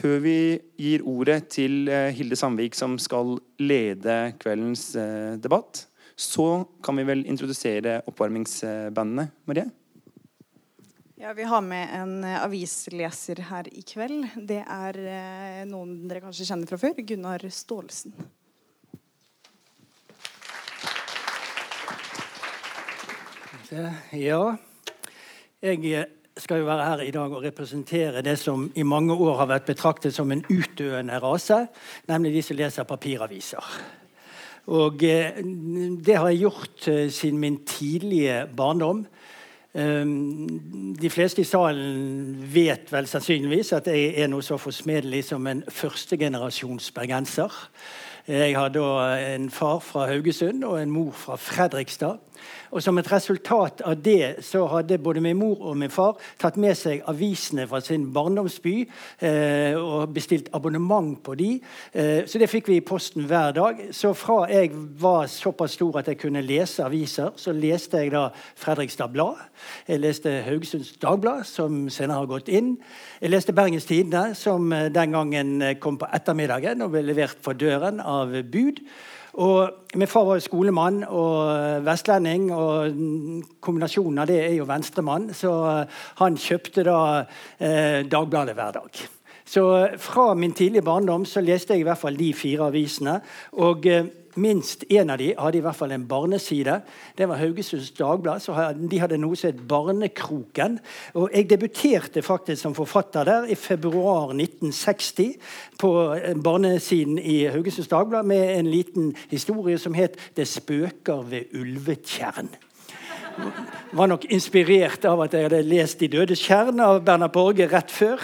Før vi gir ordet til eh, Hilde Sandvik, som skal lede kveldens eh, debatt, så kan vi vel introdusere oppvarmingsbandene. Marie? Ja, Vi har med en eh, avisleser her i kveld. Det er noen dere kanskje kjenner fra før. Gunnar Staalesen. Ja, jeg skal jo være her i dag og representere det som i mange år har vært betraktet som en utdøende rase, nemlig de som leser papiraviser. Og eh, det har jeg gjort eh, siden min tidlige barndom. Um, de fleste i salen vet vel sannsynligvis at jeg er noe så forsmedelig som en førstegenerasjons bergenser. Jeg har da en far fra Haugesund og en mor fra Fredrikstad. Og Som et resultat av det så hadde både min mor og min far tatt med seg avisene fra sin barndomsby eh, og bestilt abonnement på de. Eh, så det fikk vi i posten hver dag. Så fra jeg var såpass stor at jeg kunne lese aviser, så leste jeg da Fredrikstad Blad. Jeg leste Haugesunds Dagblad, som senere har gått inn. Jeg leste Bergens Tidende, som eh, den gangen kom på ettermiddagen og ble levert på døren av bud. Og Min far var jo skolemann og vestlending, og kombinasjonen av det er jo venstremann. Så han kjøpte da eh, Dagbladet hver dag. Så fra min tidlige barndom så leste jeg i hvert fall de fire avisene. Og eh, minst én av de hadde i hvert fall en barneside. Det var Haugesunds Dagblad. så De hadde noe som het Barnekroken. Og Jeg debuterte faktisk som forfatter der i februar 1960 på eh, barnesiden i Haugesunds Dagblad med en liten historie som het 'Det spøker ved ulvetjern' var nok inspirert av at jeg hadde lest 'De dødes kjerne' av Bernhard Borge rett før.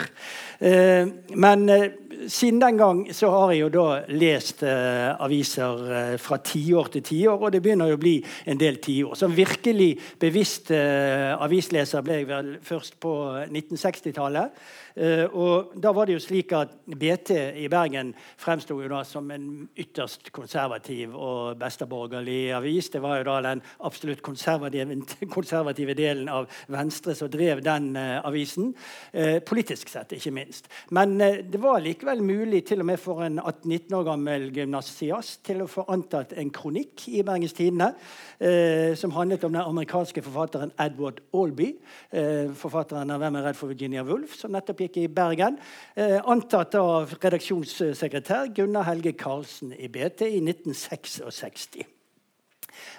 Eh, men eh, siden den gang så har jeg jo da lest eh, aviser eh, fra tiår til tiår, og det begynner jo å bli en del tiår. Som virkelig bevisst eh, avisleser ble jeg vel først på 1960-tallet. Eh, og da var det jo slik at BT i Bergen fremsto som en ytterst konservativ og besteborgerlig avis. Det var jo da den absolutt konservative, konservative delen av Venstre som drev den uh, avisen. Uh, politisk sett, ikke minst. Men det var likevel mulig til og med for en 18-19 år gammel gymnasiast til å få antatt en kronikk i Bergens Tidende som handlet om den amerikanske forfatteren Edward Albee. forfatteren av 'Hvem er redd for Virginia Woolf', som nettopp gikk i Bergen. Eh, antatt av redaksjonssekretær Gunnar Helge Karlsen i BT i 1966.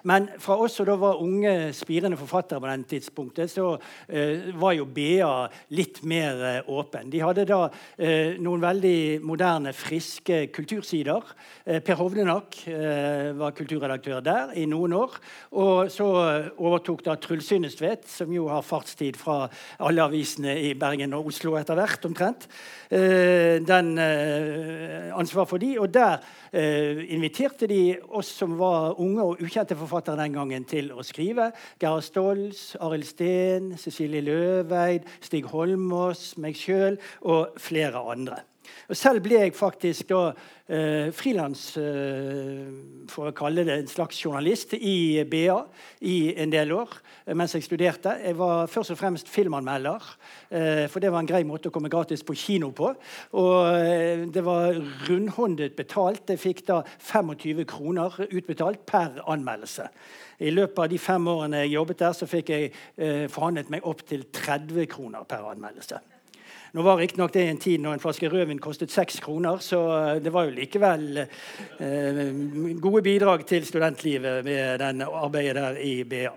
Men fra oss som da var unge, spirende forfattere på den tidspunktet, så eh, var jo BA litt mer eh, åpen. De hadde da eh, noen veldig moderne, friske kultursider. Eh, per Hovdenak eh, var kulturredaktør der i noen år. Og så overtok da Truls Synnestvedt, som jo har fartstid fra alle avisene i Bergen og Oslo etter hvert, omtrent. Eh, den ansvar for de, og der inviterte de oss som var unge og ukjente forfattere den gangen til å skrive. Gerhard Stolz, Arild Steen, Cecilie Løveid, Stig Holmås, meg sjøl og flere andre. Og selv ble jeg faktisk da eh, frilans, eh, for å kalle det en slags journalist, i BA i en del år eh, mens jeg studerte. Jeg var først og fremst filmanmelder, eh, for det var en grei måte å komme gratis på kino på. Og eh, det var rundhåndet betalt. Jeg fikk da 25 kroner utbetalt per anmeldelse. I løpet av de fem årene jeg jobbet der, så fikk jeg eh, forhandlet meg opp til 30 kroner per anmeldelse. Nå var riktignok det en tid når en flaske rødvin kostet seks kroner, så eh, det var jo likevel eh, gode bidrag til studentlivet med den arbeidet der i BA.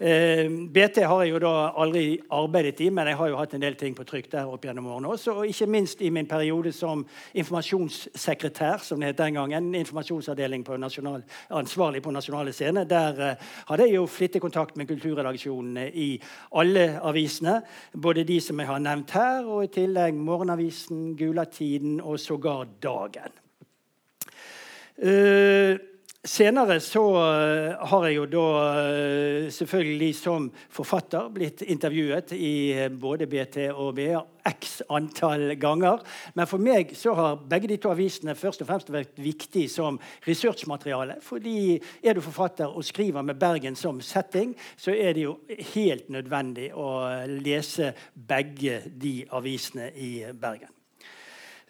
Eh, BT har jeg jo da aldri arbeidet i, men jeg har jo hatt en del ting på trykk der opp gjennom årene også. Og ikke minst i min periode som informasjonssekretær, som det het den gangen. Informasjonsavdeling på nasjonal, ansvarlig på Nasjonale Scene. Der eh, hadde jeg jo flittig kontakt med kulturredaksjonene i alle avisene. Både de som jeg har nevnt her, og i tillegg Morgenavisen, Gulatiden og sågar Dagen. Uh, Senere så uh, har jeg jo da uh, selvfølgelig som forfatter blitt intervjuet i uh, både BT og BA x antall ganger. Men for meg så har begge de to avisene først og fremst vært viktig som researchmateriale. fordi er du forfatter og skriver med Bergen som setting, så er det jo helt nødvendig å lese begge de avisene i Bergen.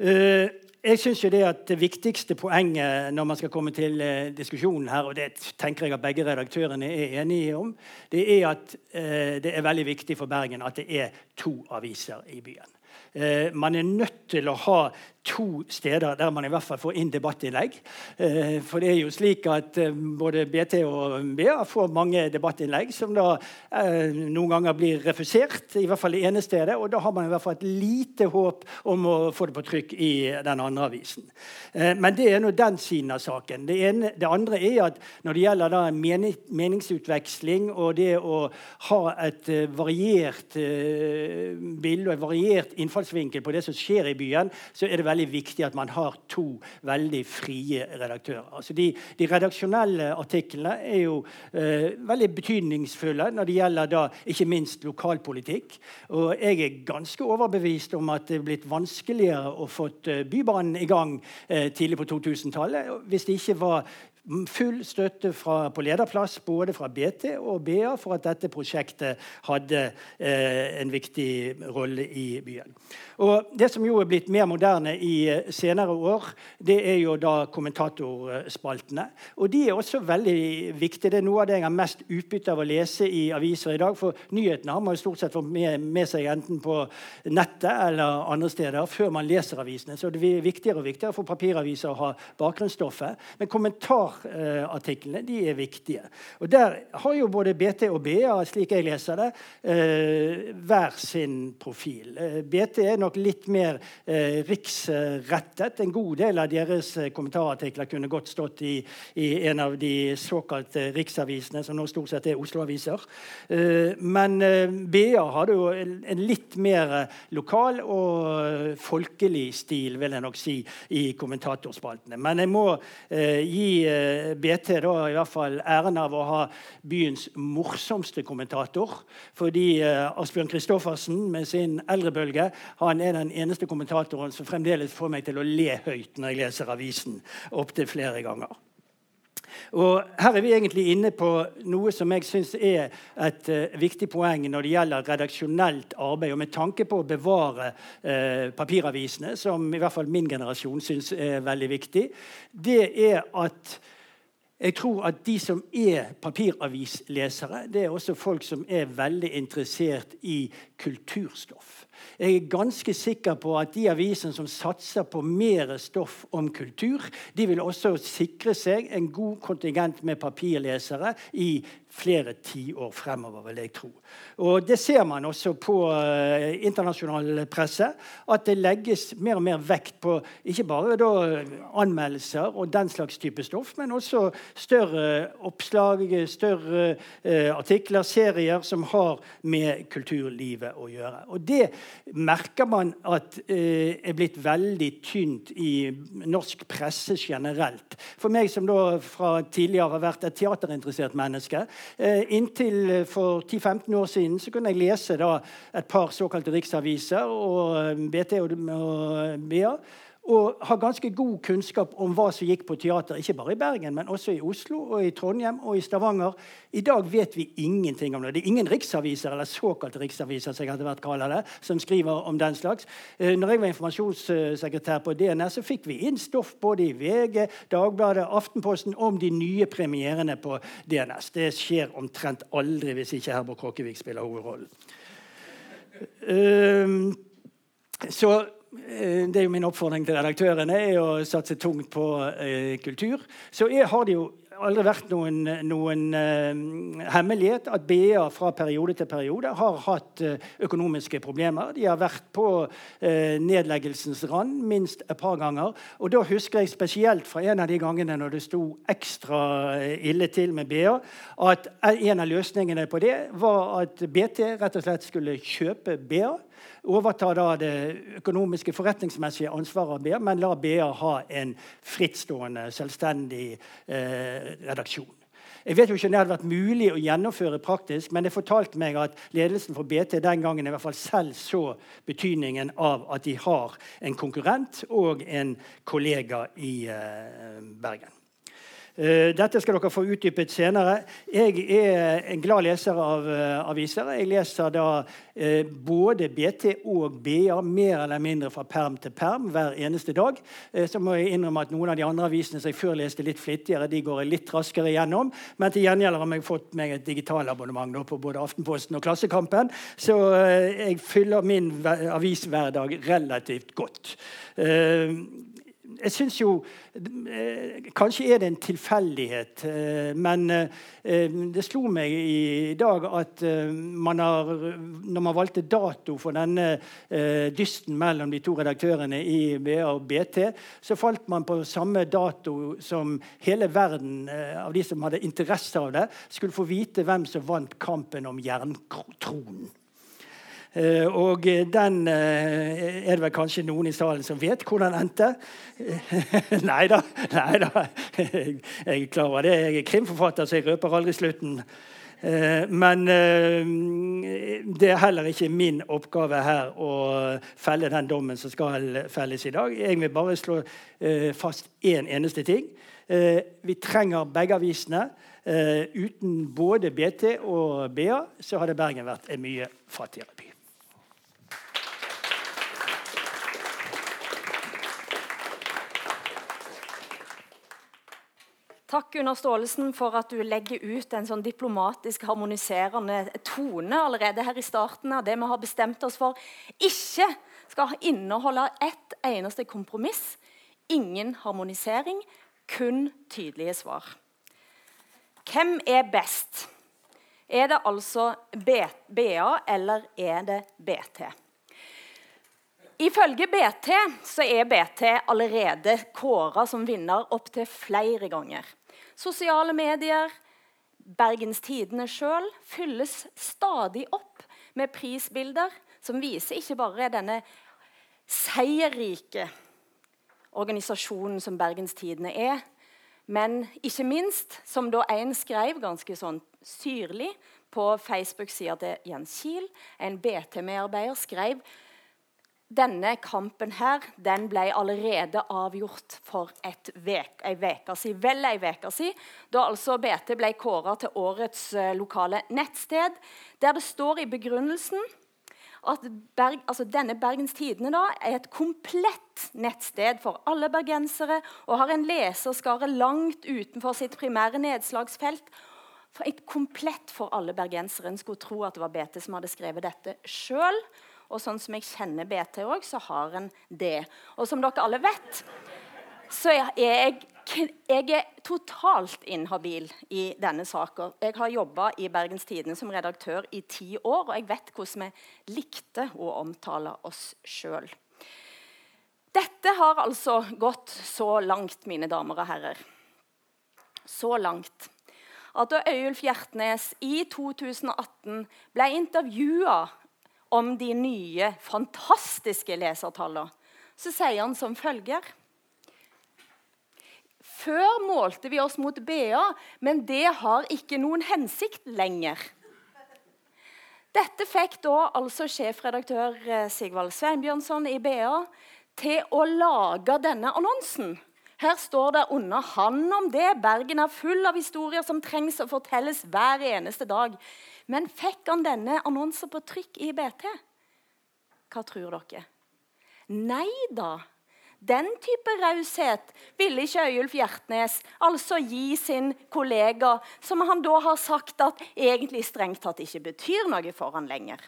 Uh, jeg synes jo Det at det viktigste poenget når man skal komme til uh, diskusjonen her, og det tenker jeg at begge redaktørene er enige om, det er at uh, det er veldig viktig for Bergen at det er to aviser i byen. man er nødt til å ha to steder der man i hvert fall får inn debattinnlegg. Eh, for det er jo slik at eh, både BT og BA får mange debattinnlegg som da eh, noen ganger blir refusert, i hvert fall det ene stedet. Og da har man i hvert fall et lite håp om å få det på trykk i den andre avisen. Men det er nå den siden av saken. Det, ene, det andre er at når det gjelder da meningsutveksling og det å ha et variert bilde og en variert innfallsvinkel på det som skjer i byen, så er det veldig viktig at man har to veldig frie redaktører. Altså de, de, redaksjonelle artiklene er jo eh, veldig betydningsfulle når det gjelder da ikke minst lokalpolitikk. Og jeg er ganske overbevist om at det er blitt vanskeligere å få eh, Bybanen i gang eh, tidlig på 2000-tallet hvis det ikke var full støtte fra, på lederplass både fra BT og BA for at dette prosjektet hadde eh, en viktig rolle i byen. Og Det som jo er blitt mer moderne i eh, senere år, det er jo da kommentatorspaltene. Og De er også veldig viktige. Det er noe av det jeg har mest utbytte av å lese i aviser i dag. For nyhetene har man jo stort sett fått med, med seg enten på nettet eller andre steder før man leser avisene. Så det er viktigere og viktigere for papiraviser å ha bakgrunnsstoffet. Men kommentar kommentarartiklene de er viktige. Og Der har jo både BT og BA slik jeg leser det, eh, hver sin profil. Eh, BT er nok litt mer eh, riksrettet. En god del av deres kommentarartikler kunne godt stått i, i en av de såkalte riksavisene, som nå stort sett er Oslo-aviser. Men BA hadde jo en litt mer lokal og folkelig stil, vil jeg nok si, i kommentatorspaltene. Men jeg må gi Eh, BT da, i hvert fall æren av å ha byens morsomste kommentator. Fordi eh, Asbjørn Kristoffersen med sin eldrebølge han er den eneste kommentatoren som fremdeles får meg til å le høyt når jeg leser avisen. Opptil flere ganger. Og Her er vi egentlig inne på noe som jeg syns er et uh, viktig poeng når det gjelder redaksjonelt arbeid, og med tanke på å bevare uh, papiravisene, som i hvert fall min generasjon syns er veldig viktig. Det er at jeg tror at de som er papiravislesere, det er også folk som er veldig interessert i kulturstoff. Jeg er ganske sikker på at de avisene som satser på mer stoff om kultur, de vil også sikre seg en god kontingent med papirlesere i flere tiår fremover, vil jeg tro. Og Det ser man også på uh, internasjonal presse. At det legges mer og mer vekt på ikke bare da, anmeldelser og den slags type stoff, men også større oppslag, større uh, artikler, serier som har med kulturlivet å gjøre. Og Det merker man at uh, er blitt veldig tynt i norsk presse generelt. For meg som da fra tidligere har vært et teaterinteressert menneske, Eh, inntil eh, for 10-15 år siden så kunne jeg lese da, et par såkalte riksaviser, og eh, BT og BA og har ganske god kunnskap om hva som gikk på teater, ikke bare i Bergen, men også i Oslo, og i Trondheim og i Stavanger. I dag vet vi ingenting om det. Det er ingen riksaviser eller såkalte riksaviser som jeg hadde vært kaller det, som skriver om den slags. Eh, når jeg var informasjonssekretær på DNS, så fikk vi inn stoff både i VG, Dagbladet, Aftenposten om de nye premierene på DNS. Det skjer omtrent aldri hvis ikke Herborg Kråkevik spiller hovedrollen. Um, så Eh, det er jo min oppfordring til redaktørene er å satse tungt på eh, kultur. Så jeg har det jo aldri vært noen, noen eh, hemmelighet at BA fra periode til periode har hatt eh, økonomiske problemer. De har vært på uh, nedleggelsens rand minst et par ganger. Og da husker jeg spesielt fra en av de gangene når det sto ekstra ille til med BA, at en av løsningene på det var at BT rett og slett skulle kjøpe BA overta da det økonomiske, forretningsmessige ansvaret av BA, men la BA ha en frittstående, selvstendig eh, redaksjon. Jeg vet jo ikke om det hadde vært mulig å gjennomføre praktisk, men det fortalte meg at ledelsen for BT den gangen i hvert fall selv så betydningen av at de har en konkurrent og en kollega i eh, Bergen. Uh, dette skal dere få utdypet senere. Jeg er en glad leser av uh, aviser. Jeg leser da uh, både BT og BA mer eller mindre fra perm til perm hver eneste dag. så må jeg innrømme at noen av de andre avisene som jeg før leste litt flittigere, de går jeg litt raskere igjennom. Men til gjengjeld har jeg fått meg et digitalabonnement på både Aftenposten og Klassekampen. Så jeg fyller min avishverdag relativt godt. Jeg synes jo Eh, kanskje er det en tilfeldighet, eh, men eh, det slo meg i dag at man har, når man valgte dato for denne dysten mellom de to redaktørene i BA og BT, så falt man på samme dato som hele verden av de som hadde interesse av det, skulle få vite hvem som vant kampen om jerntronen. Eh, og den eh, er det vel kanskje noen i salen som vet hvordan endte. nei da. Nei da. Jeg er klar over det. Jeg er krimforfatter, så jeg røper aldri slutten. Eh, men det er heller ikke min oppgave her å felle den dommen som skal felles i dag. Jeg vil bare slå fast én eneste ting. Vi trenger begge avisene. Uten både BT og BA så hadde Bergen vært en mye fattigere by. Takk Gunnar Staalesen, for at du legger ut en sånn diplomatisk harmoniserende tone allerede her i starten av det vi har bestemt oss for ikke skal inneholde ett eneste kompromiss. Ingen harmonisering, kun tydelige svar. Hvem er best? Er det altså BA eller er det BT? Ifølge BT så er BT allerede kåra som vinner opptil flere ganger. Sosiale medier, Bergens Tidende sjøl fylles stadig opp med prisbilder som viser ikke bare denne seierrike organisasjonen som Bergens Tidende er, men ikke minst, som da en skrev ganske sånn syrlig på Facebook-sida til Jens Kiel, en BT-medarbeider, skrev denne kampen her, den ble allerede avgjort for et vek, ei veke siden. Vel ei uke siden, da altså BT ble kåra til årets uh, lokale nettsted, der det står i begrunnelsen at Berg, altså denne Bergens Tidende da, er et komplett nettsted for alle bergensere og har en leserskare langt utenfor sitt primære nedslagsfelt. For et komplett for alle bergensere. En skulle tro at det var BT som hadde skrevet dette sjøl. Og sånn som jeg kjenner BT òg, så har en det. Og som dere alle vet, så er jeg, jeg er totalt inhabil i denne saka. Jeg har jobba i Bergens Tidende som redaktør i ti år, og jeg vet hvordan vi likte å omtale oss sjøl. Dette har altså gått så langt, mine damer og herrer. Så langt at da Øyulf Hjertnes i 2018 ble intervjua om de nye, fantastiske lesertallene, så sier han som følger Før målte vi oss mot BA, men det har ikke noen hensikt lenger. Dette fikk da altså sjefredaktør eh, Sigvald Sveinbjørnson i BA til å lage denne annonsen. Her står det under han om det. Bergen er full av historier som trengs å fortelles hver eneste dag. Men fikk han denne annonsen på trykk i BT? Hva tror dere? Nei da. Den type raushet ville ikke Øyulf Hjertnes altså gi sin kollega, som han da har sagt at egentlig strengt tatt ikke betyr noe for han lenger.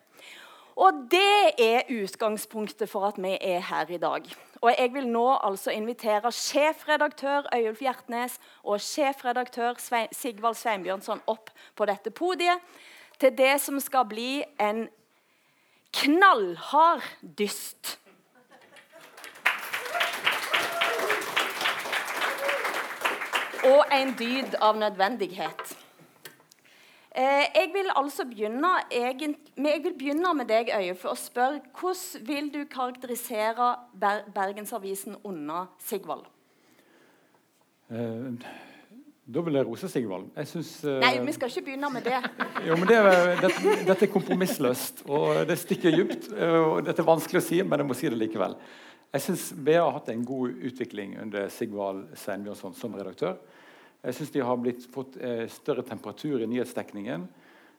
Og Det er utgangspunktet for at vi er her i dag. Og Jeg vil nå altså invitere sjefredaktør Øyulf Hjertnes og sjefredaktør Sigvald Sveinbjørnson opp på dette podiet til det som skal bli en knallhard dyst. Og en dyd av nødvendighet. Eh, jeg vil altså begynne, jeg vil begynne med deg, Øye, for å spørre hvordan vil du karakterisere Bergensavisen under Sigvald? Eh, da vil jeg rose Sigvald. Jeg synes, uh, Nei, vi skal ikke begynne med det. jo, men det er, dette, dette, er kompromissløst, og det stikker dypt. og Dette er vanskelig å si, men jeg må si det likevel. Jeg syns BA har hatt en god utvikling under Sigvald Seinbjørnson som redaktør. Jeg syns de har blitt, fått eh, større temperatur i nyhetsdekningen.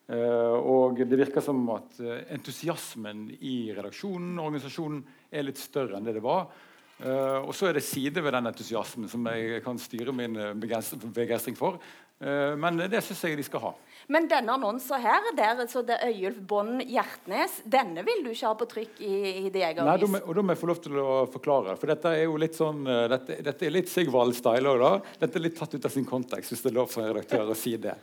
Uh, og det virker som at uh, entusiasmen i redaksjonen og organisasjonen er litt større enn det det var. Og så er det sider ved den entusiasmen som jeg kan styre min begeistring for. men det syns jeg de skal ha. Men denne annonsen her, der, altså det Øyulf Bånd Hjertnes, denne vil du ikke ha på trykk i, i din egen avis? Nei, og da må jeg få lov til å forklare. For dette er jo litt sånn Dette, dette er litt Sigvald-style òg, Dette er litt tatt ut av sin kontekst, hvis det er lov for en redaktør å si det.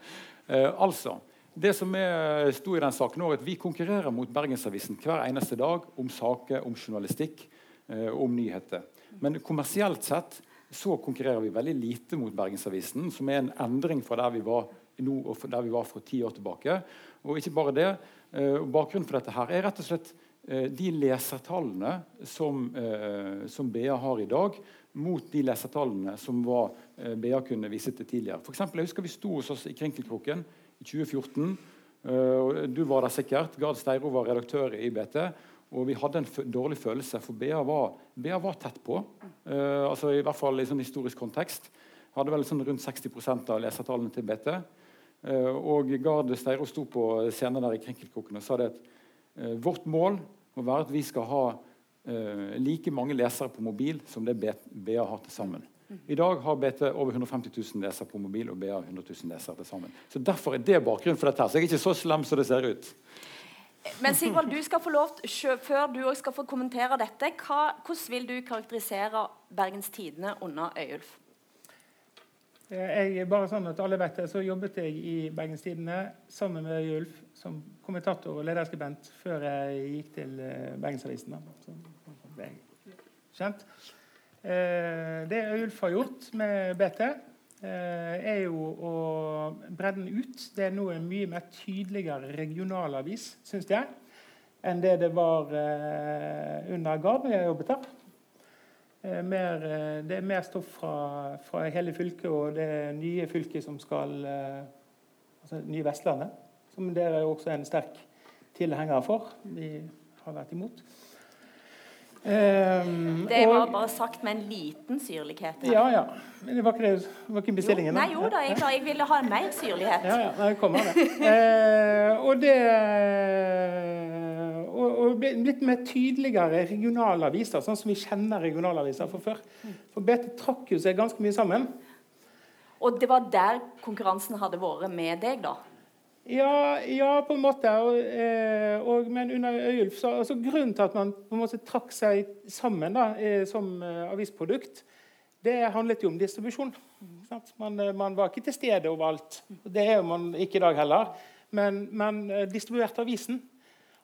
altså det som er, sto i den saken er at Vi konkurrerer mot Bergensavisen hver eneste dag om saker, om journalistikk, eh, om nyheter. Men kommersielt sett så konkurrerer vi veldig lite mot Bergensavisen, som er en endring fra der vi var nå og der vi var for ti år tilbake. Og ikke bare det. Eh, bakgrunnen for dette her er rett og slett eh, de lesertallene som, eh, som, BA har i dag, mot de lesertallene som var, BA kunne vise til tidligere. For eksempel, jeg husker Vi sto hos oss i Krinkelkroken i 2014. Uh, du var der sikkert. Gard Steiro var redaktør i BT. Og vi hadde en dårlig følelse, for BA var, BA var tett på. Uh, altså I hvert fall i sånn historisk kontekst. Hadde vel sånn rundt 60% av lesertallene til BT. Eh, og Gard Steiro sto på scenen der i Krinkelkroken og sa det at uh, vårt mål må være at vi skal ha like mange lesere på mobil som det BA har til sammen. I dag har BT over 150 000 lesere på mobil og BA 100 000 lesere til sammen. Så Derfor er det bakgrunnen for dette. her, Så jeg er ikke så slem som det ser ut. Men Sigvald, du skal få lov, før du skal få kommentere dette, hva, hvordan vil du karakterisere Bergens Tidende under Øyulf? Jeg, bare sånn at alle vet det, så jobbet jeg i Bergens Tidende sammen med Øyulf som kommentator og lederskribent før jeg gikk til eh, Bergensavisen. Så ble jeg kjent. Eh, det Ulf har gjort med BT, eh, er jo å bredde den ut. Det er nå en mye mer tydeligere regionalavis, syns jeg, enn det det var eh, under Gard da jeg jobbet der. Mer, det er mer stoff fra, fra, hele fylket og det nye fylket som skal Altså nye Vestlandet, som dere også er en sterk tilhenger for. Vi har vært imot. Um, det var og, bare sagt med en liten syrlighet. Ja, ja. Men det var ikke, det, var ikke bestillingen? Jo, nei, jo da, jeg, jeg, ville ha mer syrlighet. Ja, ja, det kommer det. uh, og det og, og litt mer tydeligere regionalaviser, sånn som vi kjenner regionalaviser fra før. For BT trakk jo seg ganske mye sammen. Og det var der konkurransen hadde vært med deg, da? Ja, ja, på en måte. Og, eh, og, men under Øyulf så, altså Grunnen til at man på en måte trakk seg sammen da, eh, som eh, avisprodukt, det handlet jo om distribusjon. Man, man, var ikke til stede overalt. Det er man ikke i dag heller. Men man distribuerte avisen.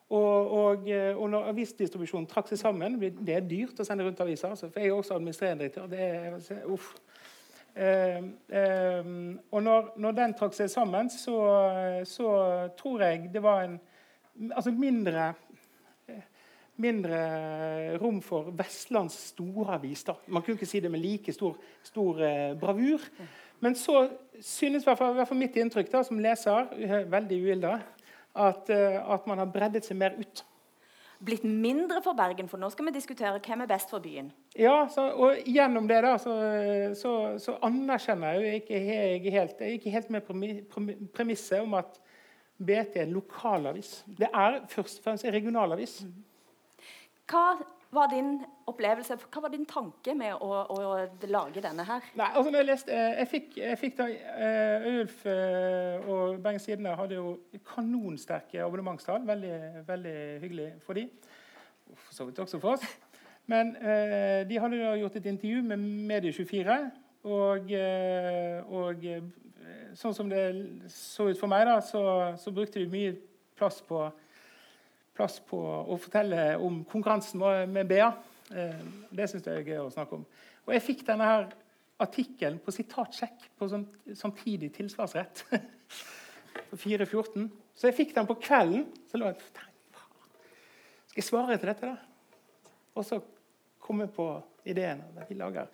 Og, og, og, når avisdistribusjonen trakk seg sammen Det er dyrt å sende rundt aviser. Altså, for jeg er også administrerende direktør. Det er, uff. Eh, eh, og når, når, den trakk seg sammen, så, så, tror jeg det var en altså mindre mindre rom for Vestlands storavis. Da. Man kunne ikke si det med like stor, stor eh, bravur. Men så synes i hvert fall, mitt inntrykk da, som leser, veldig uilda, at, eh, at man har breddet seg mer ut blitt mindre for Bergen? For nå skal vi diskutere hvem er best for byen. Ja, så, og gjennom det da, så, så, så anerkjenner jeg jo ikke jeg helt, jeg ikke helt med premisset om at BT er en lokalavis. Det er først og fremst en regionalavis. Hva var din opplevelse, hva var din tanke med å, å lage denne her? Nei, altså når Jeg leste, eh, jeg fikk, jeg fikk da, uh, Ulf uh, og Bergens Tidende hadde jo kanonsterke abonnementstall. Veldig, veldig hyggelig for de. For så vidt også for oss. Men eh, de hadde da gjort et intervju med Medie24. Og, og sånn som det så ut for meg, da, så, så brukte de mye plass på plass på å fortelle om konkurransen med BA. Eh, det syns jeg er gøy å snakke om. Og jeg fikk denne her artikkelen på sitatsjekk på sånn, samtidig tilsvarsrett. på 4.14. Så jeg fikk den på kvelden. Så lå jeg Skal jeg svare til dette, da? Og så kom jeg på ideen. Vi lager,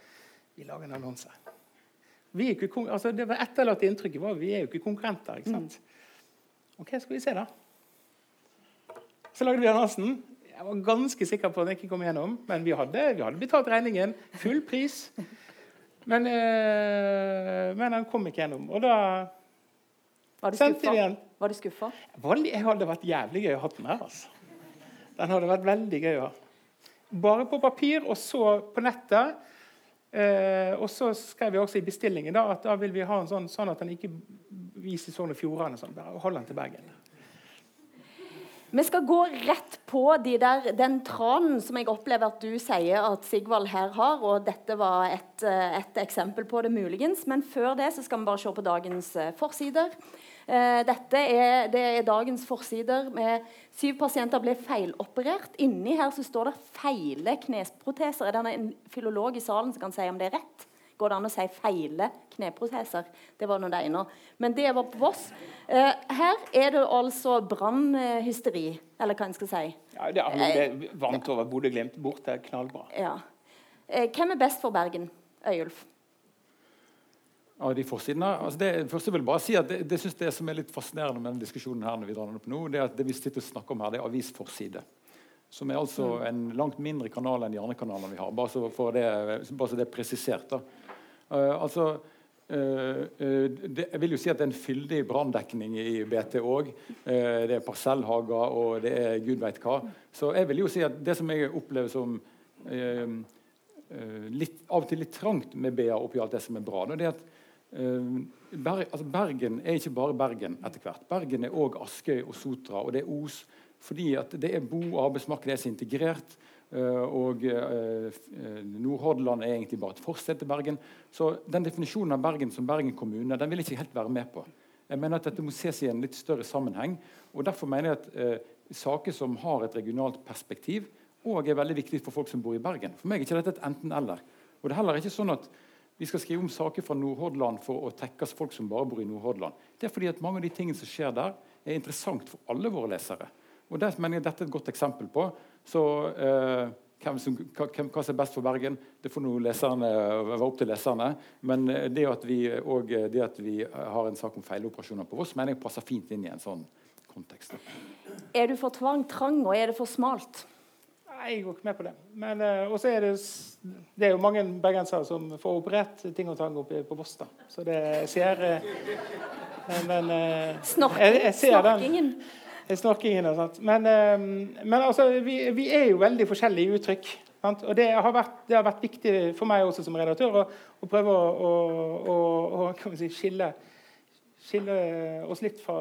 vi lager en annonse. Altså det var etterlatte inntrykket var vi er jo ikke konkurrenter. ikke sant? Mm. Ok, skal vi se, da. Så lagde vi annonsen. Jeg var ganske sikker på at den ikke kom gjennom, men vi hadde, vi hadde betalt regningen. Full pris. Men, øh, men han kom ikke gjennom. Og da Var du skuffa? den. Var du skuffa? Jeg hadde vært jævlig gøy å ha den her. altså. Den hadde vært veldig gøy å ha. Bare på papir, og så på nettet. Eh, og så skrev vi også i bestillingen da, at da vil vi ha en sånn, sånn at den ikke vises Sogn og Fjordane. Sånn, hold den til Bergen. Vi skal gå rett på de der, den tranen som jeg opplever at du sier at Sigvald her har. og Dette var et, eh, et eksempel på det, muligens. Men før det så skal vi bare se på dagens eh, forsider. Eh, Dette er, det er dagens forsider. med Syv pasienter ble feiloperert. Inni her så står det 'feile knesproteser'. Er det en filolog i salen som kan si om det er rett? Går det an å si 'feile kneproteser'? Det var nå det ene. Men det var på Voss. Eh, her er det altså brannhysteri, eller hva en skal si. Ja, det, er- det vant over bort, det er knallbra. Ja. Eh, hvem er best for Bergen? Øyulf? av de forsidene. Altså det, først jeg vil bare si at det, det, synes det som er litt fascinerende med denne diskusjonen her når vi drar den opp nå, det er at det vi sitter og snakker om her, det er avisforside. Som er altså en langt mindre kanal enn de andre kanalene vi har. Bare så, for det, bare så det er presisert. da. Eh, altså, eh, eh, det, jeg vil jo si at det er en fyldig branndekning i BT òg. det er parsellhager og det er gud veit hva. Så jeg vil jo si at det som jeg opplever som litt, av og til litt trangt med BA oppi alt det som er bra, det er at eh, Ber altså Bergen er ikke bare Bergen etter hvert. Bergen er òg Askøy og Sotra, og det er Os. Fordi at det er bo- og arbeidsmarked er så integrert. Eh, og eh, eh, Nordhordland er egentlig bare et forsted til Bergen. Så den definisjonen av Bergen som Bergen kommune den vil jeg ikke helt være med på. Jeg mener at Dette må ses i en litt større sammenheng. og Derfor mener jeg at saker som har et regionalt perspektiv, og er veldig viktig for folk som bor i Bergen. For meg er ikke dette et enten-eller. Og det er heller ikke sånn at vi skal skrive om saker fra Nordhordland for å tekkes folk som bare bor i Nordhordland. Det er fordi at mange av de tingene som skjer der, er interessant for alle våre lesere. Og det mener jeg dette er et godt eksempel på. Så eh, hvem, som, hvem, hva som er best for Bergen, det får nå leserne være opp til leserne. Men eh, det at, vi, og eh, det at vi har en sak om feiloperasjoner på Voss, mener jeg passer fint inn i en sånn kontekst. Er du for tvang, trang, og er det for smalt? Nei, jeg går ikke med på det. Men uh, også er det, det er jo mange bergensere som får operert ting og tang oppe på Voss. da. Så det ser eh, Men eh, Snorking, jeg, jeg ser den. Snorkingen. Eh, og sånt. Men, eh, men altså, vi, vi er jo veldig forskjellige i uttrykk. Sant? Og det har, vært, det har vært viktig for meg også som redaktør å, å prøve å, å, å, si, skille, skille oss litt fra,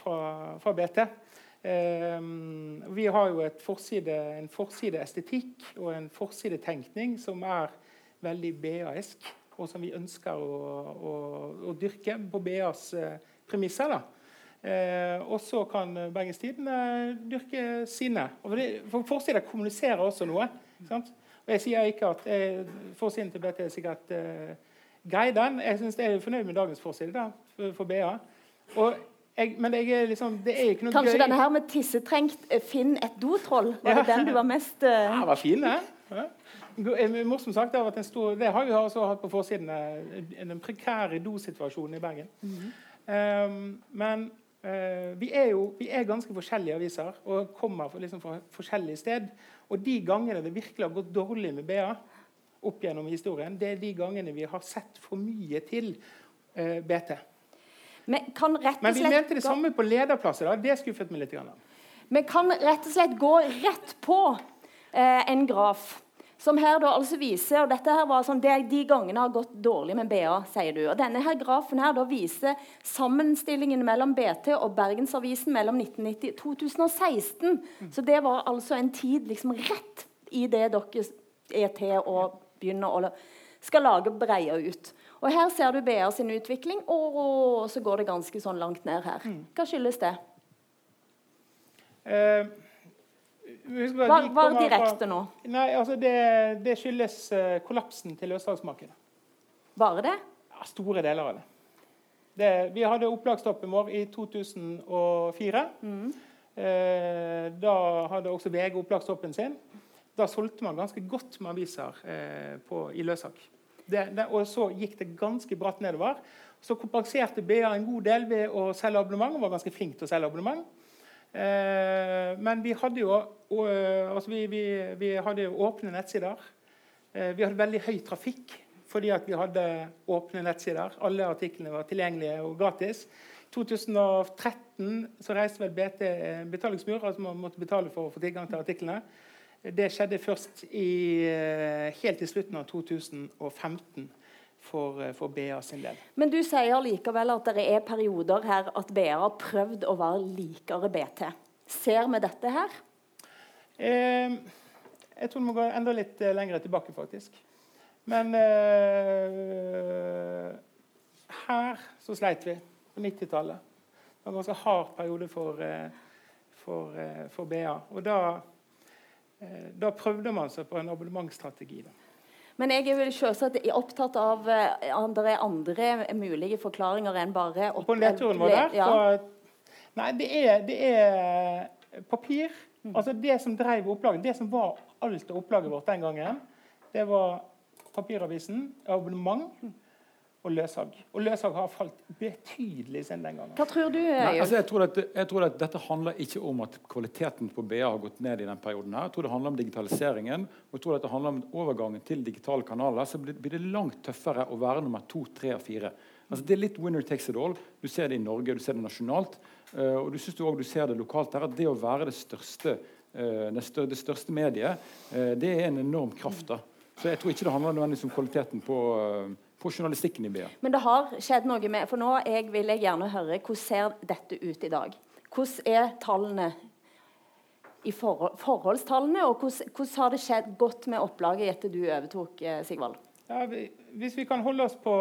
fra, fra BT. Eh, vi har jo forside, en forsideestetikk og en forsidetenkning som er veldig BA-esk, og som vi ønsker å, å, å dyrke på BAs eh, premisser. da. Eh, og så kan Bergens Tidende dyrke sine. Og det, for Forsider kommuniserer også noe. Sant? Og jeg sier ikke at eh, forsiden til BT er sikkert eh, grei, den. Jeg synes jeg er fornøyd med dagens forside da, for, for BA. Og jeg, men jeg er liksom, det er ikke noe Kanskje gøy. denne her med tissetrengt eh, 'Finn et dotroll'? Var det Ja. den du var mest eh, Ja, var fin. Ja. Go- eh, sagt, det har vært en stor Det har vi også hatt på forsiden. eh, Den prekære dosituasjonen i Bergen. Um, men eh, vi er jo vi er ganske forskjellige aviser og kommer liksom, fra forskjellige sted. Og de gangene det virkelig har gått dårlig med BA, opp gjennom historien, det er de gangene vi har sett for mye til eh, BT. Men, Men vi mente det gå- samme på lederplasser. da. Det skuffet meg litt. Vi kan rett og slett gå rett på eh, en graf. Som her da altså viser og dette her var sånn, det er De gangene har gått dårlig med BA, sier du. og Denne her grafen her da viser sammenstillingen mellom BT og Bergensavisen mellom 1990 og 2016. Så det var altså en tid liksom rett i det dere er til å begynne å skal lage breier ut. Og Her ser du BA sin utvikling, og så går det ganske sånn langt ned her. Hva skyldes det? Eh, kommer fra- direkte nå. Nei, altså det, det skyldes eh, kollapsen til løssalgsmarkedet. Bare det? Ja, store deler av det. det. Vi hadde opplagstoppen vår i 2004. Eh, da hadde også VG opplagstoppen sin. Da solgte man ganske godt med aviser eh, på, i løssalg. Og så gikk det ganske bratt nedover. Så kompenserte BA en god del ved å selge abonnement. og var ganske flink til å selge abonnement. Eh, men vi hadde jo, eh, altså vi, vi, vi hadde åpne nettsider. Eh, vi hadde veldig høy trafikk fordi vi hadde åpne nettsider. Alle artiklene var tilgjengelige og gratis. I 2013 så reiste vel BT betalingsmur, altså man måtte betale for å få tilgang til artiklene. Det skjedde først i, helt i slutten av 2015 for, eh, for BA sin del. Men du sier likevel at det er perioder her at BA har prøvd å være likere BT. Ser vi dette her? Eh, jeg tror vi må gå enda litt eh, lenger tilbake, faktisk. Men eh, her så sleit vi på 90-tallet. Det var en ganske hard periode for, eh, for, for BA. Og da, da prøvde man seg på en abonnementsstrategi. Da. Men jeg er vel selvsagt opptatt av eh, andre, andre mulige forklaringer enn bare opp, på nedturen vår der Ja. så, Nei, det er, det er papir. Altså Det som drev opplaget, det som var alt av opplaget vårt den gangen, det var papiravisen, abonnement og løssalg. Og løssalg har falt betydelig siden den gangen. Hva tror du, Nei, altså jeg, tror at, jeg tror at Dette handler ikke om at kvaliteten på BA har gått ned. i den perioden her. Jeg tror det handler om digitaliseringen og jeg tror at det handler om overgangen til digitale kanaler. Så blir, blir det langt tøffere å være nummer to, tre og fire. Altså, det er litt winner takes it all. Du ser det i Norge, du ser det nasjonalt. eh, og du synes du også du ser det lokalt her, at det å være det største, eh, det, største, det største mediet, eh, det er en enorm kraft. da. Så jeg tror ikke det handler nødvendigvis om kvaliteten på, på journalistikken i BA. Men det har skjedd noe med For nå jeg, vil jeg gjerne høre hvordan ser dette ut i dag? Hvordan er tallene i forhold, forholdstallene, og hvordan, hvordan har det skjedd godt med opplaget etter du overtok, eh, Sigvald? Ja, vi, hvis vi kan holde oss på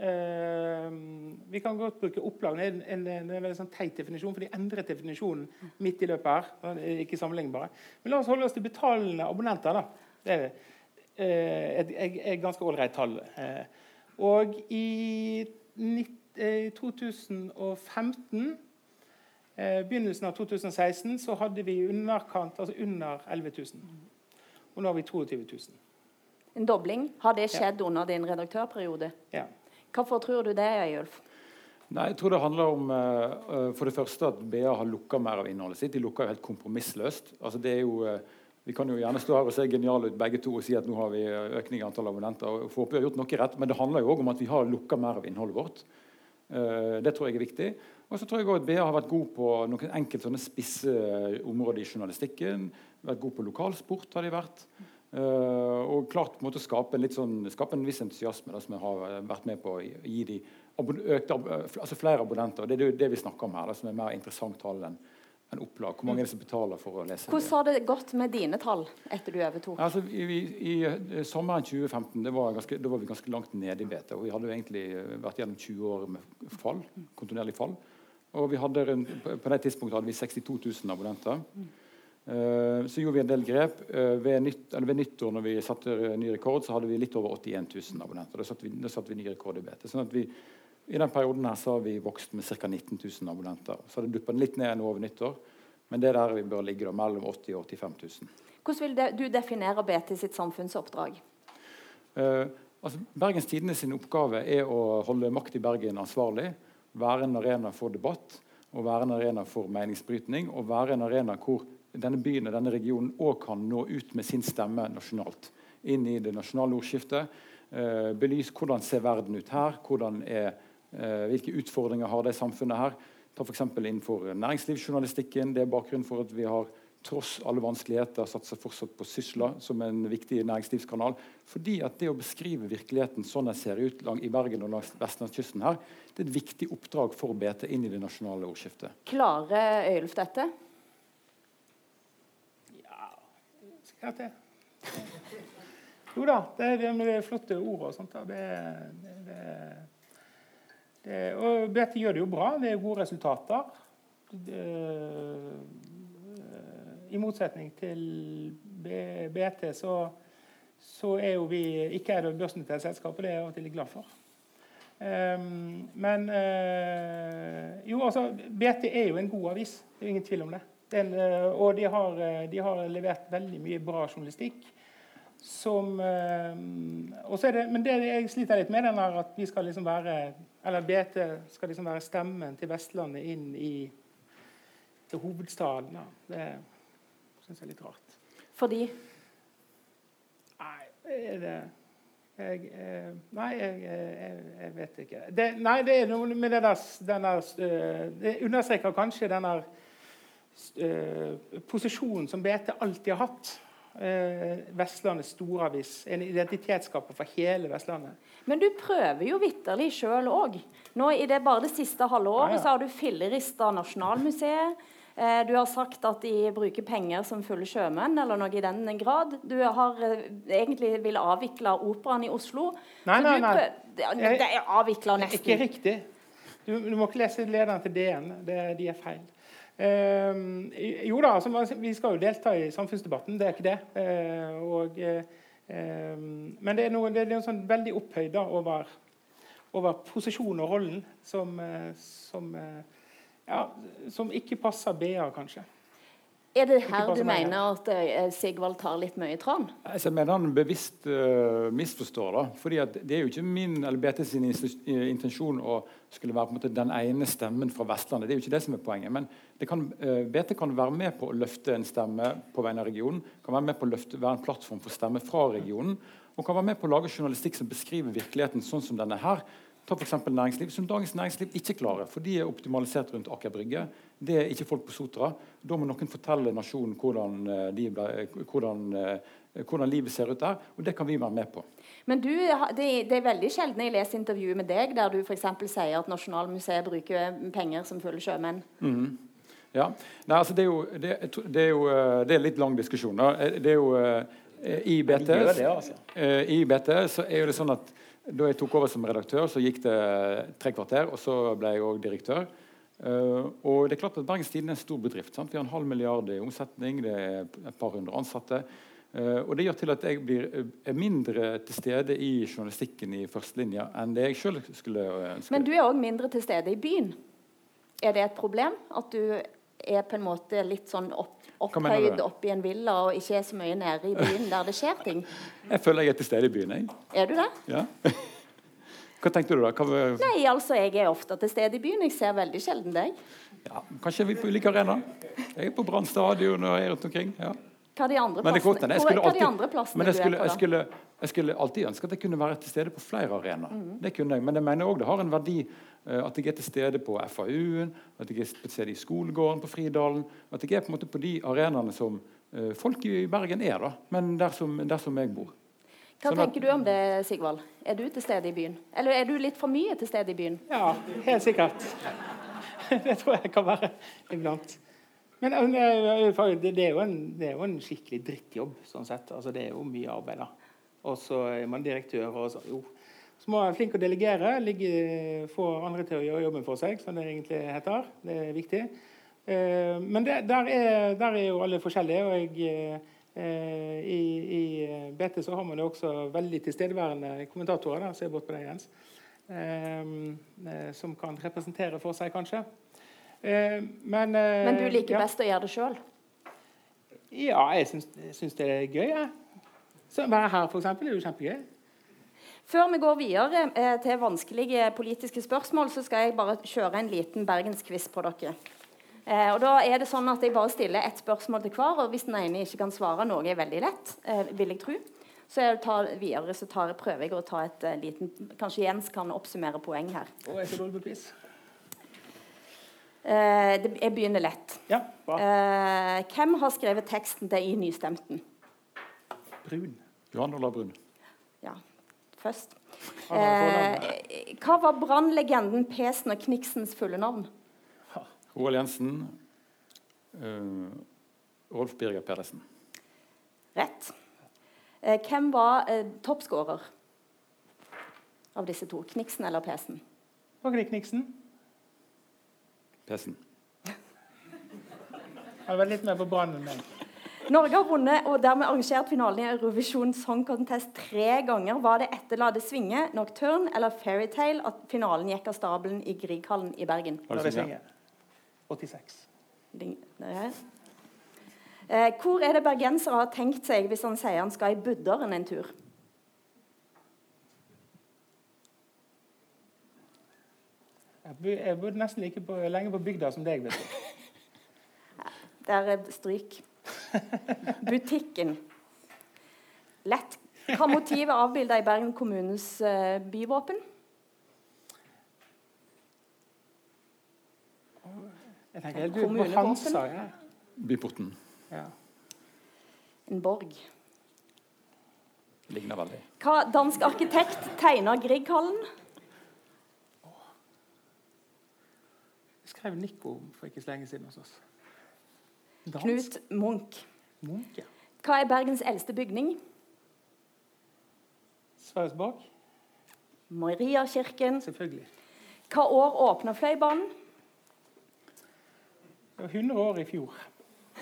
eh, Vi kan godt bruke opplag. Det er en, en, en, en veldig sånn teit definisjon, for de endret definisjonen midt i løpet her. det er Ikke sammenlignbare. Men la oss holde oss til betalende abonnenter. da. Det er eh, et, et, et ganske ålreit tall. Eh, og i eh, 2015 eh, begynnelsen av 2016 så hadde vi underkant, altså under 11 000. Og nå har vi 22 000. En dobling? Har det skjedd under din redaktørperiode? Ja. Hvorfor tror du det, Øyulf? Nei, jeg tror det handler om eh, eh, for det første at BA har lukka mer av innholdet sitt. De lukker helt kompromissløst. Altså, det er jo, eh, vi kan jo gjerne stå her og se geniale ut begge to og si at nå har vi eh, økning i antall abonnenter. og får vi har gjort noe rett, Men det handler jo òg om at vi har lukka mer av innholdet vårt. Eh, det tror jeg er viktig. Og så tror jeg også at BA har vært god på noen enkelte sånne spisse områder i journalistikken. Vært god på lokalsport har de vært. Eh, og klart måte skape en, litt sånn, skape en viss entusiasme da, som jeg har vært med på å gi- de økte, altså flere abonnenter. Det er jo det vi snakker om her, da, som er mer interessant tall enn enn opplag. Hvor mange er det som betaler for å lese? Hvordan har det gått med dine tall etter du overtok? Altså, i, i, I eh, sommeren 2015 det var ganske, da var vi ganske langt nede i beta. Vi hadde jo egentlig eh, vært gjennom 20 år med fall, kontinuerlig fall. Og vi hadde på på det tidspunktet hadde vi 62 000 abonnenter. Eh, så gjorde vi en del grep. Ved, nytt, ved nyttår når vi satte ny rekord, så hadde vi litt over 81 000 abonnenter. Da satte vi, da satte vi ny rekord i BT. Sånn at vi, I den perioden her så har vi vokst med ca. 19 000 abonnenter. Så har det duppa litt ned nå over nyttår. Men det er der vi bør ligge, da, mellom 80 000 og 85 000. Hvordan vil du definere BT sitt samfunnsoppdrag? Uh, altså, Bergens Tidende sin oppgave er å holde makt i Bergen ansvarlig. Være en arena for debatt og være en arena for meningsbrytning. Og være en arena hvor denne byen og denne regionen òg kan nå ut med sin stemme nasjonalt. Inn i det nasjonale ordskiftet. Uh, belyse hvordan ser verden ut her. hvordan er, eh, hvilke utfordringer har det samfunnet her. Ta f.eks. innenfor næringslivsjournalistikken. Det er bakgrunnen for at vi har tross alle vanskeligheter satser fortsatt på Sysla som en viktig næringslivskanal. Fordi at det å beskrive virkeligheten sånn den ser ut lang, i Bergen og langs vestlandskysten her, det er et viktig oppdrag for BT inn i det nasjonale ordskiftet. Klarer Øyulf dette? Skal jeg til? Jo da, det er, det er flotte ord og sånt. Det, det, det, og BT gjør det jo bra. Det er gode resultater. I motsetning til BT så, så er jo vi ikke er det børsnoterte selskap, og det er jeg av og til glad for. Ehm, men eh, Jo, altså, BT er jo en god avis. Det er ingen tvil om det. Den, eh, og de har, eh, de har levert veldig mye bra journalistikk. Som eh, er det, Men det jeg sliter litt med, den er at vi skal liksom være Eller BT skal liksom være stemmen til Vestlandet inn i til hovedstaden. Det syns jeg er litt rart. Fordi Nei, er det Jeg, eh, nei, jeg, jeg, jeg, vet ikke. Det, nei, det er noe med det der, den der uh, Det understreker kanskje den der uh, posisjonen som BT alltid har hatt. Uh, Vestlandets storavis. En identitetsskaper for hele Vestlandet. Men du prøver jo vitterlig sjøl òg. I det bare det siste halve året Ja, ja. så har du fillerista Nasjonalmuseet. Eh, Du har sagt at de bruker penger som fulle sjømenn, eller noe i den grad. Du har eh, egentlig vil avvikle operaen i Oslo. Nei, nei, nei. Det er avvikla Ikke riktig. Du, du må ikke lese lederen til DN. Det, de er feil. Ehm, jo da, altså, vi skal jo delta i samfunnsdebatten, det er ikke det. Eh, og, eh, men det er noe, det er noe sånn veldig opphøyd over, over posisjonen og rollen som, eh, som, eh, ja, som ikke passer BA, kanskje. Er det her du er mener at eh, Sigvald tar litt mye tran? Altså, jeg mener han bevisst uh, misforstår. da, fordi Det er jo ikke min eller BT sin eh, intensjon å skulle være på en måte den ene stemmen fra Vestlandet. Det er jo ikke det som er poenget. Men det kan, uh, BT kan være med på å løfte en stemme på vegne av regionen. Kan være med på å løfte, være en plattform for stemme fra regionen. Og kan være med på å lage journalistikk som beskriver virkeligheten sånn som den er her. Ta eksempel næringsliv, som Dagens Næringsliv ikke klarer, for de er optimalisert rundt Aker Brygge. Det er ikke folk på Sotra. Da må noen fortelle nasjonen hvordan, eh, de ble, hvordan, eh, hvordan livet ser ut der, og det kan vi være med på. Men du, det, det er veldig sjelden jeg leser intervjuer med deg der du f.eks. sier at Nasjonalmuseet bruker penger som fulle sjømenn. Ja. Nei, altså det, er jo, det, det, er jo, eh, det er litt lang diskusjon. Da. Eh, Det er jo, eh, I BT, gjør det, altså. eh, I BTS så er jo det sånn at da jeg tok over som redaktør, så gikk det tre kvarter, og så ble jeg òg direktør. Uh, og det er klart at Bergens Tidende er en stor bedrift. Sant? Vi har en halv milliard i omsetning, det er et par hundre ansatte. Uh, og det gjør til at jeg blir, er mindre til stede i journalistikken i førstelinja enn det jeg sjøl skulle ønske. Men du er òg mindre til stede i byen. Er det et problem at du er på en måte litt sånn opp? Opphøyd oppe i en villa og ikke er så mye nede i byen der det skjer ting? Jeg føler jeg er til stede i byen. Jeg. Er du det? Ja. Hva tenkte du da? Hva, Nei, altså jeg er ofte til stede i byen. Jeg ser veldig sjelden deg. ja, kanskje er vi på ulike arenaer? Jeg er på Brann stadion og er rundt omkring. Ja. Hva de andre Men det er godt, plassene, jeg Hvor, skulle hva er de alltid- andre plassene Men jeg du skulle, er på? jeg, da? skulle, jeg skulle alltid ønske at jeg kunne være til stede på flere arenaer. Det kunne jeg, Men jeg mener òg det har en verdi eh, at jeg er til stede på FAU-en, at jeg er til stede i skolegården på Fridalen. At jeg er på en måte på de arenaene som eh, folk i Bergen er, da, men der som, der som jeg bor. Hva sånn at- tenker du om det, Sigvald? Er du til stede i byen? Eller er du litt for mye til stede i byen? Ja, helt sikkert. Det tror jeg kan være iblant. Men eh, det det er jo en, det er jo en skikkelig drittjobb, sånn sett. Altså, det er jo mye arbeid, da. Og så er man direktør og så, jo. Så må man være flink å delegere, ligge, få andre til å gjøre jobben for seg, som det egentlig heter. Det er viktig. Eh, men det, der, er, der er jo alle forskjellige. og jeg eh, i, I BT så har man jo også veldig tilstedeværende kommentatorer. Da, ser bort på deg, Jens. Eh, som kan representere for seg, kanskje. Eh, men, eh, Men du liker ja. best å gjøre det sjøl? Ja, jeg syns, det er gøy. Ja. Så Være her, eksempel, er jo kjempegøy. Før vi går videre eh, til vanskelige politiske spørsmål, så skal jeg bare kjøre en liten bergenskviss på dere. Eh, og da er det sånn at Jeg bare stiller ett spørsmål til hver, og hvis den ene ikke kan svare, noe er veldig lett, eh, vil jeg tro, så jeg tar videre så tar, prøver jeg å ta et eh, liten Kanskje Jens kan oppsummere poeng her. Og jeg er så dårlig på quiz. Eh, det, jeg begynner lett. Ja, bra. Eh, hvem har skrevet teksten til I nystemten? Brun. Johan Olav Brun. Ja, først. Eh, hva var brannlegenden Pesen og Kniksens fulle navn? Roald Jensen. Rolf Birger Pedersen. Rett. Eh, hvem var toppskårer av disse to? Kniksen eller Pesen? Var ikke det Kniksen? Pesen. Han var litt mer på banen enn meg. Norge har vunnet og dermed arrangert finalen i Eurovision Song Contest tre ganger. Var det etter La det svinge, Nocturne eller Fairytale at finalen gikk av stabelen i Grieghallen i Bergen? La det svinge. 86. Ding- er. Eh, hvor er det bergensere har tenkt seg hvis han sier han skal i Budderen en tur? Jeg bodde nesten like på, lenge på bygda som deg. vet du. Der er stryk. Butikken. Lett. Hva motivet er avbilda i Bergen kommunes eh, byvåpen? Jeg tenker du på Hansa. Ja. Byporten Ja. En borg. ligner veldig. Hva dansk arkitekt tegna Grieghallen? Skrev Nico for ikke så lenge siden hos oss. Dans. Knut Munch. Munch, ja. Hva er Bergens eldste bygning? Sveriges bak? Mariakirken. Selvfølgelig. Hva år åpna Fløibanen? Det var 100 år i fjor.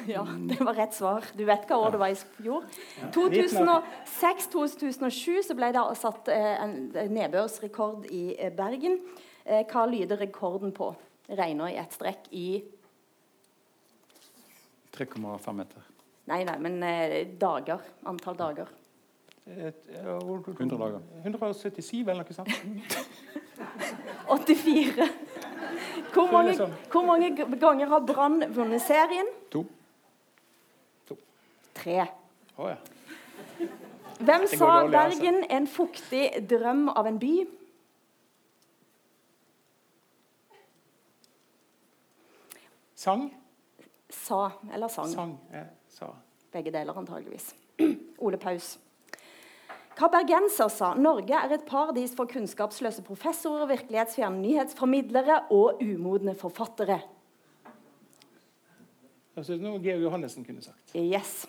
Ja, det var rett svar. Du vet hva år det var i fjor? 2006-2007 så ble det satt eh, en nedbørsrekord i eh, Bergen. Eh, hva lyder rekorden på? Regner i ett strekk i 3,5 meter. Nei, nei, men eh, dager. Antall dager. Et, ja, hvor- 100 dager. 177 eller noe sånt. 84. Hvor mange, hvor mange g- ganger har Brann vunnet serien? To. Tre. Å ja. Hvem går sa dårlig, altså. Bergen en fuktig drøm av en by? Sang? Sa eller sang. Sang. ja, sa. Begge deler, antageligvis. Ole Paus. Hva bergenser sa? Norge er et paradis for kunnskapsløse professorer, virkelighetsfjerne nyhetsformidlere og umodne forfattere. Altså, noe Georg Johannessen kunne sagt. Yes.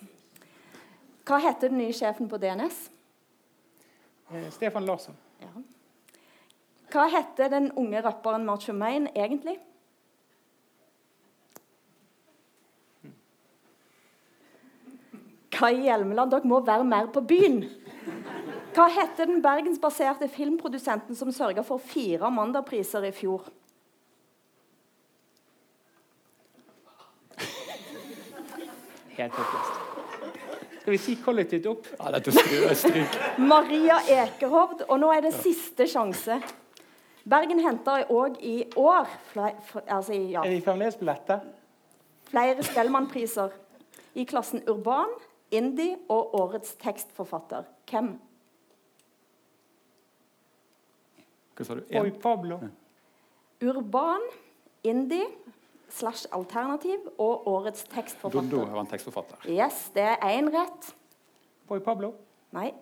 Hva heter den nye sjefen på DNS? Eh, Stefan Larsson. Ja. Hva heter den unge rapperen Macho Maine egentlig? Kai Hjelmeland, dere må være mer på byen. Hva heter den bergensbaserte filmprodusenten som sørga for fire Amanda-priser i fjor? Helt håpløst. Skal vi si kollektivt opp? Ja, dette stryk. Maria Ekerhovd. Og nå er det siste sjanse. Bergen henter òg i år altså ja, Er de fremdeles på flere Spellemannpriser i klassen urban, indie og årets tekstforfatter. Hvem? Hva sa du? Oi, Pablo. Urban, indie slash alternativ og årets Dondo er var en tekstforfatter. Yes, det er én rett. Boy Pablo. Nei.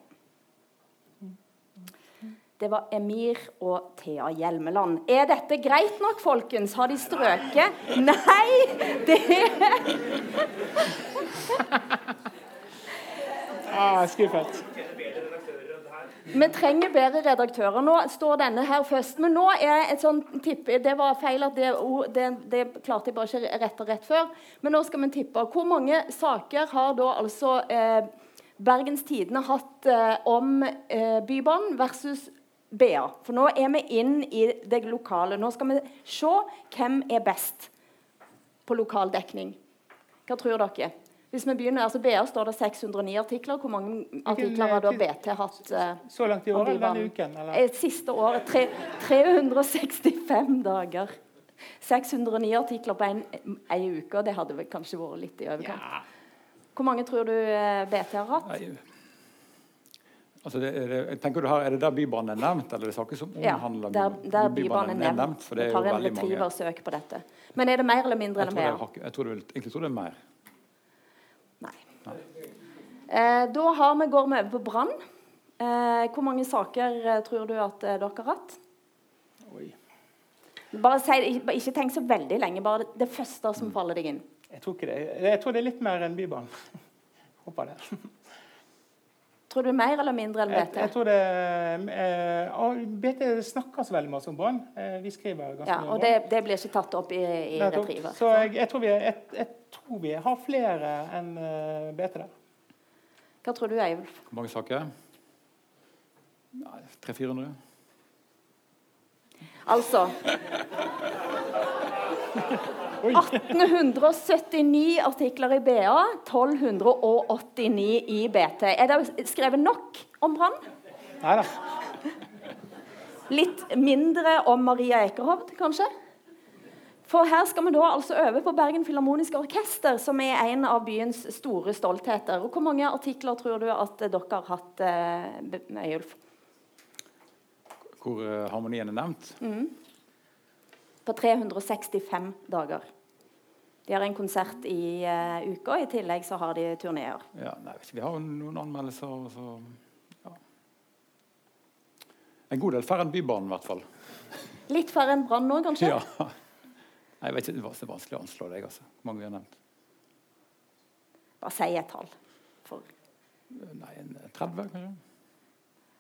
Det var Emir og Thea Hjelmeland. Er dette greit nok, folkens? Har de strøket? Nei! Det Ah, skuffet. Vi trenger bedre redaktører. Nå står denne her først. Men nå er et sånn tippe Det var feil at det, det, det klarte jeg bare ikke rette rett før. Men nå skal vi tippe. Hvor mange saker har da altså eh, Bergens Tidende hatt eh, om eh, Bybanen versus BA? For nå er vi inn i det lokale. Nå skal vi se hvem er best på lokal dekning. Hva tror dere? Hvis vi begynner, altså BA står det 609 artikler. Hvor mange artikler har da BT hatt? eh, Så langt i år eller denne uken? Eller? Eh, Siste året 365 dager. 609 artikler på en, ei uke, og det hadde vel kanskje vært litt i overkant. Ja. Hvor mange tror du eh, BT har hatt? Altså, det, er, det, tenker du her, er det der Bybanen er nevnt, eller er det saker som Ja, omhandler der, der Bybanen er nevnt. For det er jo tar en veldig mange. retrieversøk på dette. Men er det mer eller mindre Jeg enn er, mer? jeg tror det, er- egentlig tror det er mer. Eh, da har vi, går vi over på brann. Eh, hvor mange saker eh, tror du at dere har hatt? Oi. Bare si, ikke, tenk så veldig lenge. Bare det, første som faller deg inn. Jeg tror det. Jeg tror det er litt mer enn Bybanen. Håper det. Tror du mer eller mindre enn BT? jeg tror det eh, BT snakker så veldig masse om Brann. Eh, vi skriver ganske Ja, mye om og det, det blir ikke tatt opp i, i Retriever. Så jeg, jeg, tror vi, jeg, jeg tror vi har flere enn BT der. Hva tror du, Eiulf? Hvor mange saker? 300-400? Altså 1879 artikler i BA, 1289 i BT. Er det skrevet nok om Brann? Nei da. Litt mindre om Maria Ekerhovd, kanskje? For her skal vi da altså øve på Bergen Filharmoniske Orkester, som er en av byens store stoltheter. Og Hvor mange artikler tror du at dere har hatt, eh, Øyulf? Hvor eh, harmonien er nevnt? Mm. På 365 dager. De har en konsert i uh, uka, i tillegg så har de turneer. Ja, nei, Vi har noen anmeldelser. Så, ja. En god del færre enn Bybanen, i hvert fall. Litt færre enn Brann nå, kanskje? Ja. Nei, jeg vet ikke, Det var så vanskelig å anslå deg. altså. Hvor mange vi har nevnt. Bare si et tall. For... Nei, 30, kanskje?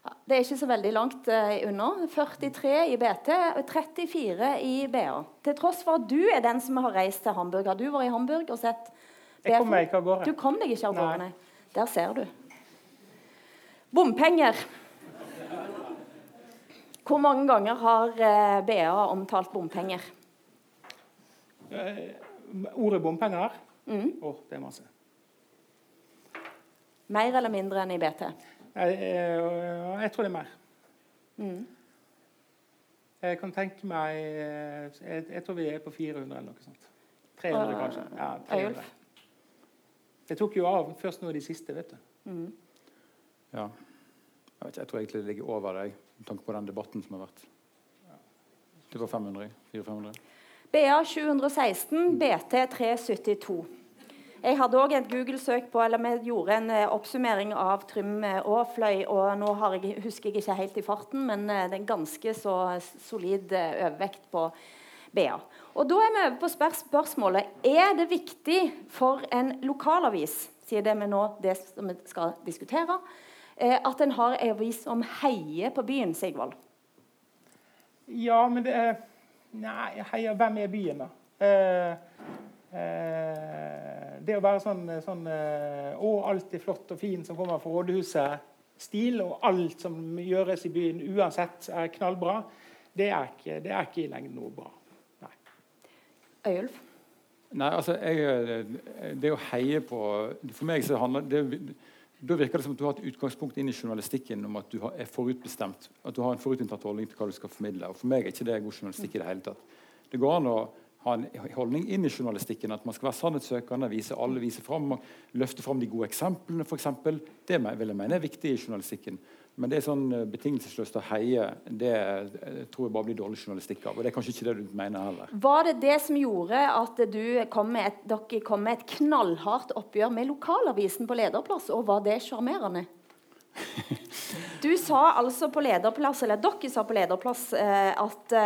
Ja, det er ikke så veldig langt uh, unna. 43 i BT, og 34 i BA. Til tross for at du er den som har reist til Hamburg. Har du vært i Hamburg og sett BFO? Jeg kom meg ikke av gårde. Du kom deg ikke av gårde, nei. Der ser du. Bompenger. Hvor mange ganger har uh, eh, BA omtalt bompenger? Uh, ordet bompenger? Mm. Oh, det er masse. Mer eller mindre enn i BT? Jeg, jeg, jeg tror det er mer. Mm. Jeg kan tenke meg jeg, jeg, tror vi er på 400 eller noe sånt. 300 kanskje. Ja, 300. Det tok jo av først nå de siste, vet du. Mm. Ja. Jeg, vet jeg tror egentlig det ligger over deg, med tanke på den debatten som har vært. Det var 500? 400-500? BA 716, BT 372. Jeg hadde òg et Google-søk på, eller vi gjorde en uh, oppsummering av Trym uh, og Fløy. og Nå jeg, husker jeg ikke helt i farten, men uh, det er ganske så solid overvekt på BA. Og Da er vi over på spør spørsmålet er det viktig for en lokalavis sier det vi nå det som vi skal diskutere, at en har en avis som heier på byen, Sigvold? Ja, men det er Nei, heier Hvem er byen, da? Eh, eh, det å være sånn, sånn eh, Å, alt er flott og fint som kommer fra rådhuset. Stil og alt som gjøres i byen uansett er knallbra. Det er ikke, det er ikke i lengden noe bra. Nei. Øyulf? Nei, altså, jeg, Det å heie på For meg så handler det da virker det som at du har et utgangspunkt inn i journalistikken om at du er forutbestemt. At du har en forutinntatt holdning til hva du skal formidle. og For meg er ikke det god journalistikk i det hele tatt. Det går an å ha en holdning inn i journalistikken. At man skal være sannhetssøkende, vise alle, vise frem, løfte fram de gode eksemplene f.eks. Det vil jeg mene er viktig i journalistikken. Men det er sånn eh, betingelsesløst å heie, det eh, tror jeg bare blir dårlig journalistikk av. Og det er kanskje ikke det du mener heller. Var det det som gjorde at kom et, dere kom med et knallhardt oppgjør med lokalavisen på lederplass, og var det sjarmerende? Du sa altså på lederplass, eller Dere sa på lederplass eh, at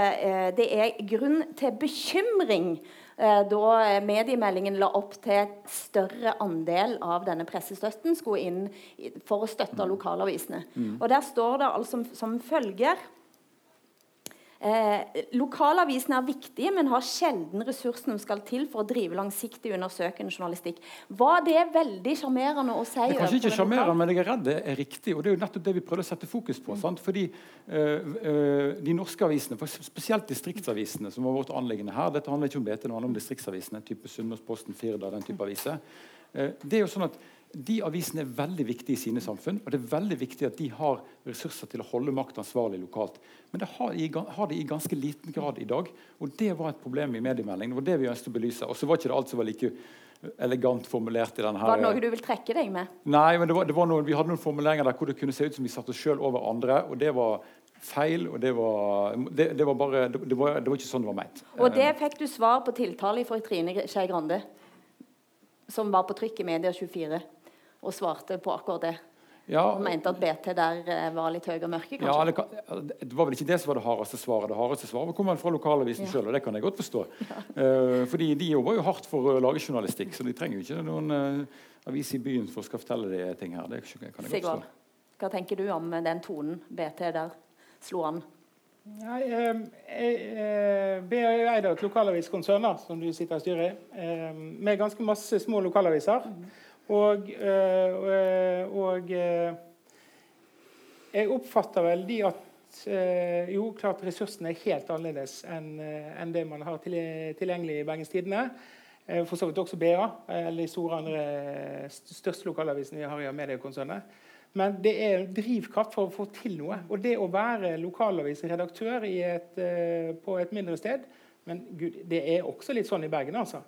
det er grunn til bekymring da mediemeldingen la opp til større andel av denne pressestøtten skulle inn for å støtte mm. lokalavisene. Mm. Og Der står det altså som, som følger Eh, lokalavisene er viktige, men har sjelden ressursene som skal til for å drive langsiktig undersøkende journalistikk. Var det veldig sjarmerende å si? Det er kanskje ikke sjarmerende, men jeg er redd det er riktig. og Det er jo nettopp det vi prøvde å sette fokus på. Mm. Fordi uh, uh, de norske avisene, spesielt distriktsavisene, som var vårt anliggende her Dette handler ikke om BT, det handler om distriktsavisene, type Sunnmørsposten, Firda, den type aviser. Eh, det er jo sånn at de avisene er veldig viktige i sine samfunn. Og det er veldig viktig at de har ressurser til å holde makt ansvarlig lokalt. Men det har de, har de, i ganske liten grad i dag. Og det var et problem i mediemeldingen. Det var det vi ønsket å belyse. Og så var ikke det alt som var like elegant formulert i denne her. Var det noe du vil trekke deg med? Nei, men det var, det var noen, vi hadde noen formuleringer der hvor det kunne se ut som vi satte oss sjøl over andre. og det var feil, og det var, det, det var bare det var, det var, ikke sånn det var ment. Og det fikk du svar på tiltale fra Trine Skei Grande, som var på trykk i Media24? Og svarte på akkurat det. Ja, og mente at BT der eh, var litt høy og mørke, kanskje? Ja, det, det, var vel ikke det som var det hardeste svaret. Det hardeste svaret kommer fra lokalavisen ja. sjøl, og det kan jeg godt forstå. Ja. Uh, fordi de jobber jo hardt for å lage journalistikk, så de trenger jo ikke noen uh, avis i byen for å skal fortelle de ting her. Det kan jeg godt forstå. hva tenker du om den tonen BT der slo an? Nei, eh, eh, BA er jo eid av et lokalaviskonsern som du sitter og styrer i, eh, med ganske masse små lokalaviser. Mm. Og, eh, og, og eh, jeg oppfatter vel de at eh, jo, klart ressursene er helt annerledes enn en det man har tilgjengelig i Bergens Tidende. For så vidt også BA, eller de store andre største lokalavisene vi har i mediekonsernet. Men det er drivkraft for å få til noe. Og det å være lokalavisredaktør et, på et mindre sted Men Gud, det er også litt sånn i Bergen. altså.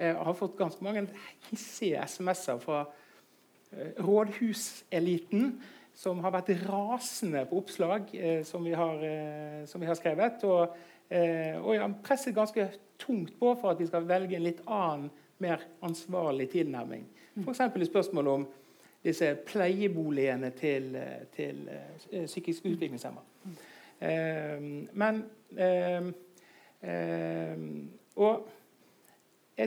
Jeg har fått ganske mange hissige SMS-er fra eh, rådhuseliten som har vært rasende på oppslag eh, som, vi har, eh, som, vi har, skrevet. Og, eh, og jeg har presset ganske tungt på for at vi skal velge en litt annen, mer ansvarlig tilnærming. F.eks. i spørsmålet om disse pleieboligene til, eh, til psykisk utviklingshemma. Uh, men Og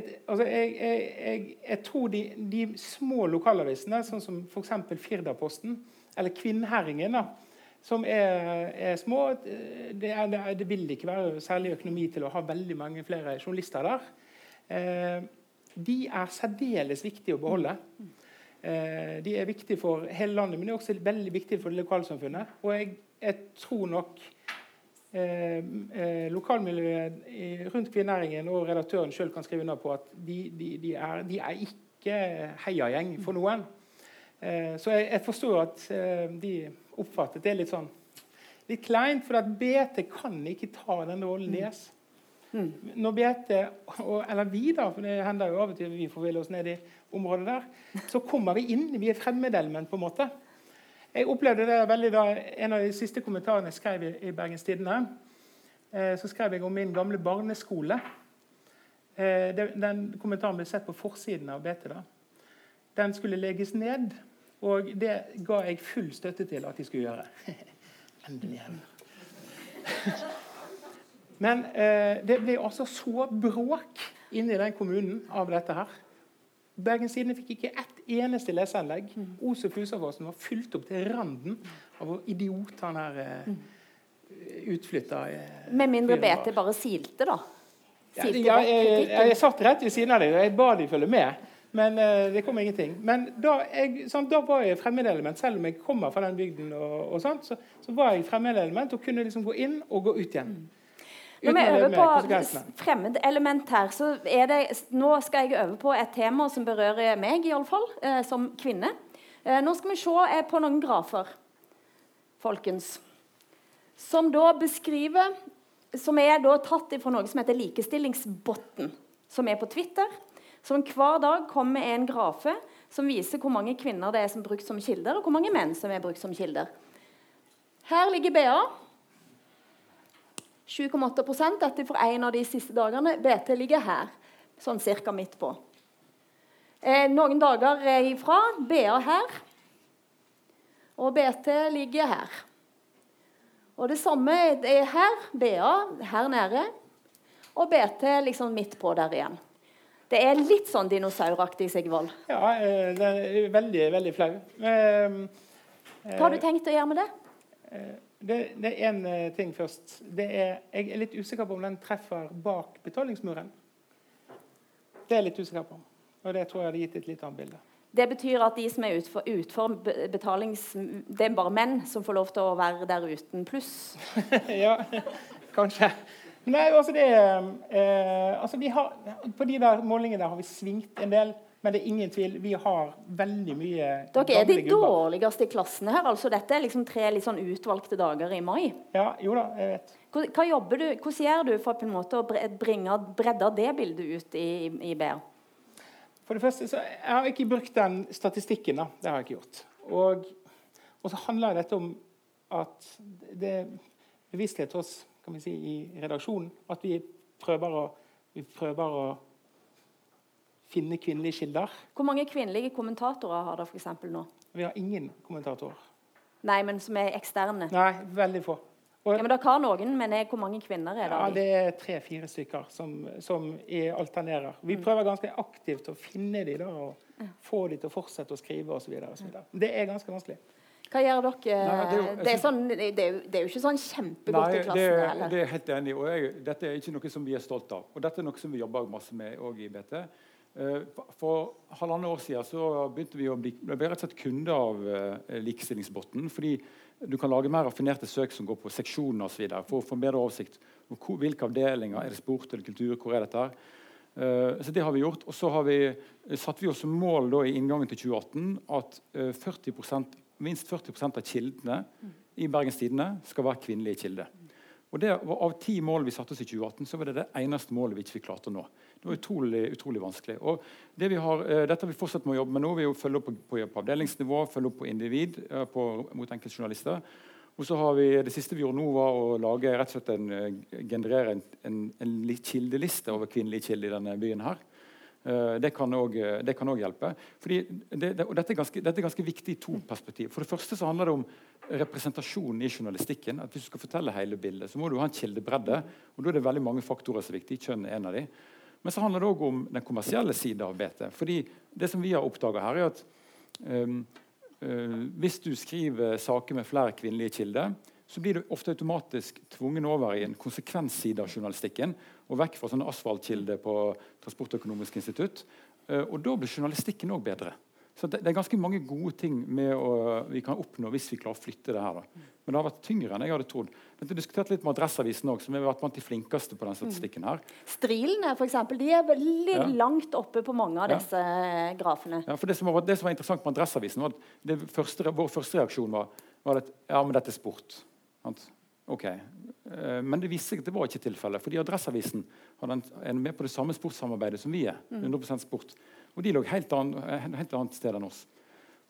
altså jeg, jeg, jeg, tror de, de små lokalavisene, sånn som f.eks. Firdaposten eller Kvinnherringen, som er, er små det, er, det, vil ikke være særlig økonomi til å ha veldig mange flere journalister der. Eh, de er særdeles viktige å beholde. Eh, de er viktige for hele landet, men de er også veldig viktige for lokalsamfunnet. Og jeg, jeg tror nok eh, eh lokalmiljøet rundt kvinnæringen og redaktøren sjøl kan skrive under på at de, de, de, er, de er, ikke heiagjeng for noen. Eh, så jeg, jeg, forstår at eh, de oppfattet det litt sånn litt kleint, for at BT kan ikke ta den rollen deres. Mm. Når BT, eller vi, da, for det hender jo av og til vi forviller oss ned i området der, så kommer vi inn. Vi er fremmedelement, på en måte. Jeg opplevde det veldig da En av de siste kommentarene jeg skrev i, i Bergens Tidende, eh, så skrev jeg om min gamle barneskole. Eh, det, den kommentaren ble sett på forsiden av BT. da. Den skulle legges ned, og det ga jeg full støtte til at de skulle gjøre. Endelig. Men eh, det ble altså så bråk inni den kommunen av dette her. Bergens Tidende fikk ikke ett eneste leseanlegg. Mm. Os og Fusafossen var fylt opp til randen av hvor idiot han her eh, utflytta eh, Med mindre BT bare silte, da? Silte ja, jeg, jeg, jeg, jeg, satt rett ved siden av deg, og jeg ba de følge med. Men eh, det kom ingenting. Men da, sånn, da var jeg fremmedelement. Selv om jeg kommer fra den bygden, og, og sånt, så, så, var jeg fremmedelement og kunne liksom gå inn og gå ut igjen. Mm. Når vi øver på fremmedelement her, så er det Nå skal jeg øve på et tema som berører meg, iallfall, eh, som kvinne. Eh, nå skal vi se eh, på noen grafer, folkens, som da beskriver Som er da tatt fra noe som heter Likestillingsbotten, som er på Twitter. Som hver dag kommer med en grafe som viser hvor mange kvinner det er som er brukt som kilder, og hvor mange menn som er brukt som kilder. Her ligger BA. 7,8% Dette for en av de siste dagene. BT ligger her, sånn cirka midt på. Eh, noen dager ifra BA her. Og BT ligger her. Og det samme er her. BA her nede. Og BT liksom midt på der igjen. Det er litt sånn dinosauraktig, Sigvold. Ja, eh, det er veldig, veldig flau. Eh, Hva har du tenkt å gjøre med det? Det, det er én uh, ting først. Er, jeg er litt usikker på om den treffer bak betalingsmuren. Det er jeg litt usikker på. Og det tror jeg hadde gitt et litt annet bilde. Det betyr at de som er utfor, utfor betalings... Det er bare menn som får lov til å være der uten pluss? ja, kanskje. Nei, altså det eh, altså har, På de der målingene der har vi svingt en del. Men det er ingen tvil, vi har veldig mye Dere er de dårligste i klassene her. altså Dette er liksom tre litt sånn utvalgte dager i mai. Ja, jo da, jeg vet. Hva jobber du, Hvordan gjør du for på en måte å bringe, bredde det bildet ut i, i BR? For det første, så Jeg har ikke brukt den statistikken. da, Det har jeg ikke gjort. Og, og så handler dette om at det er bevissthet hos kan vi si, i redaksjonen. At vi prøver å, vi prøver å finne kvinnelige kilder. Hvor mange kvinnelige kommentatorer har dere eksempel nå? Vi har ingen kommentatorer. Nei, men som er eksterne? Nei, veldig få. Og, ja, men Dere har noen, men er, hvor mange kvinner er det? Ja, Det er tre-fire stykker som, som alternerer. Vi mm. prøver ganske aktivt å finne dem da, og få dem til å fortsette å skrive osv. Det er ganske vanskelig. Hva gjør dere? Nei, det, er jo, det, er sånn, det, er det, er jo, ikke sånn kjempegodt nei, i klassen. Det, det er helt enig og jeg, Dette er ikke noe som vi er stolt av. Og dette er noe som vi jobber masse med i BT. Eh, for halvannet år siden så begynte vi å bli, ble rett og slett kunde av uh, Likestillingsbotten. Fordi du kan lage mer raffinerte søk som går på seksjoner osv. For å få bedre oversikt over hvilke avdelinger er det sport eller kultur. hvor er dette her så det har vi gjort. Og så har vi, satte vi oss som mål da, i inngangen til 2018 at uh, 40% minst 40% av kildene i Bergens Tidende skal være kvinnelige kilder. Og det var Av ti mål vi satte oss i 2018, så var det det eneste målet vi ikke fikk klart å nå. Det var utrolig, utrolig vanskelig. Og det vi har, uh, Dette vi fortsatt må jobbe med nå, vi følger følge opp på, på, på, avdelingsnivå, følger opp på individ uh, på, mot enkeltjournalister. Og så har vi, Det siste vi gjorde nå, var å lage rett og slett en, generere en, en, en kildeliste over kvinnelige kilder i denne byen. her. Det kan òg hjelpe. Fordi det, det, og dette er, ganske, dette er, ganske, viktig i to perspektiv. For det første så handler det om representasjon i journalistikken. at Hvis du skal fortelle hele bildet, så må du ha en kildebredde. og Da er det veldig mange faktorer som er viktig. Kjønn er en av de. Men så handler det òg om den kommersielle sida av BT. Fordi det som vi har oppdaga her, er at um, uh, hvis du skriver saker med flere kvinnelige kilder, så blir du ofte automatisk tvungen over i en konsekvensside av journalistikken. Og vekk fra sånne asfaltkilder på Transportøkonomisk institutt. Uh, og da blir journalistikken òg bedre. Så det, det, er ganske mange gode ting å, vi kan oppnå hvis vi klarer å flytte det her. Da. Men det har vært tyngre enn jeg hadde trodd. Dette diskuterte litt med Adresseavisen òg, som har vært blant de flinkeste på den statistikken her. Strilene for eksempel, de er veldig ja. langt oppe på mange av disse ja. grafene. Ja, for det som, var, det som, var, interessant med Adresseavisen, var at første, vår første reaksjon var, var at ja, men dette er sport. Ok. Eh, men det viste seg at det var ikke tilfellet. fordi Adresseavisen er med på det samme sportssamarbeidet som vi er. 100% sport. Og de lå helt, annet, helt annet sted enn oss.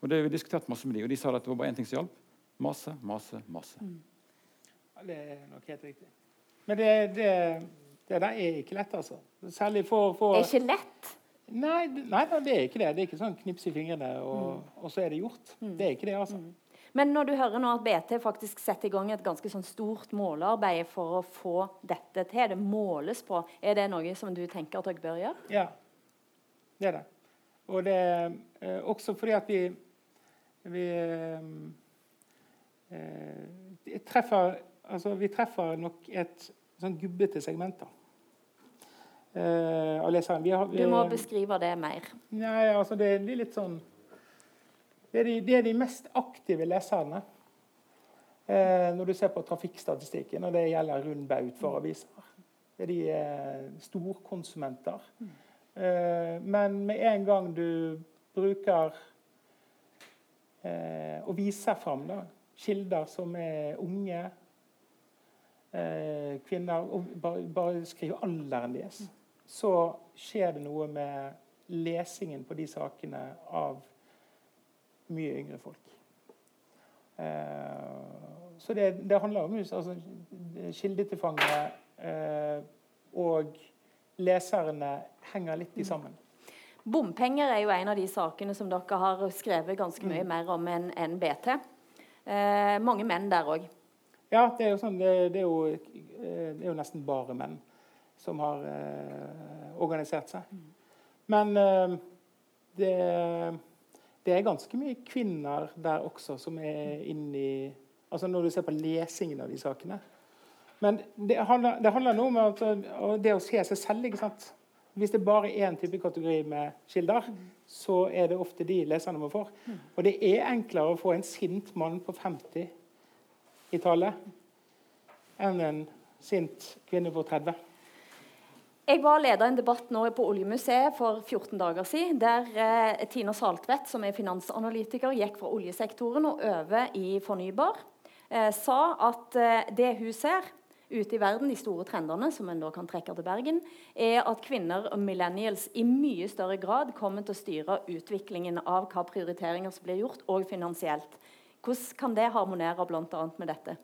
Og det, Vi diskuterte masse med de, og de sa at det var bare én ting som hjalp. Mase, mase, mase. Mm. Ja, det er nok helt riktig. Men det, det, det der er ikke lett, altså. Særlig for, for Det er ikke lett? Nei, nei, det er ikke det. Det er ikke sånn knips i fingrene, og, mm. og så er det gjort. Mm. Det er ikke det, altså. Mm. Men når du hører nå at BT faktisk setter i gang et ganske sånn stort målearbeid for å få dette til, det måles på, er det noe som du tenker at dere bør gjøre? Ja, det er det. Og det er eh, også fordi at vi, vi eh, treffer altså Vi treffer nok et sånn gubbete segment da, eh, av leseren. Har, du må beskrive det mer. Nei, altså det, det er litt sånn det er de, det er de mest aktive leserne. Eh, når du ser på trafikkstatistikken, og det gjelder rund baut for aviser. Det er de eh, storkonsumenter. Mm. Eh, men med en gang du bruker eh, og viser fram da, kilder som er unge eh, kvinner, og bare, skriver alderen deres, så skjer det noe med lesingen på de sakene av mye yngre folk. Eh, så det, det, handler om altså, kildetilfanget eh, og leserne henger litt i sammen. Bompenger er jo en av de sakene som dere har skrevet ganske mye mm. mer om enn en BT. Eh, mange menn der òg. Ja, det er, sånn, det, det, er jo, eh, det er jo nesten bare menn som har eh, organisert seg. Mm. Men eh, det, det, er ganske mye kvinner der også som er inne i Altså når du ser på lesingen av de sakene. Men det handler, det handler noe om at, det å se seg selv. ikke sant? Hvis det bare er én type kategori med kilder, så er det ofte de leserne man får. Og det er enklere å få en sint mann på 50 i tallet enn en sint kvinne på 30. Jeg var leder en debatt nå på Oljemuseet for 14 dager siden, der eh, Tina Saltvedt, som er finansanalytiker, gikk fra oljesektoren og over i fornybar. Eh, sa at eh, det hun ser, ute i verden, de store trendene som en da kan trekke til Bergen, er at kvinner og millennials i mye større grad kommer til å styre utviklingen av hva prioriteringer som blir gjort, og finansielt. Hvordan kan det harmonere bl.a. med dette?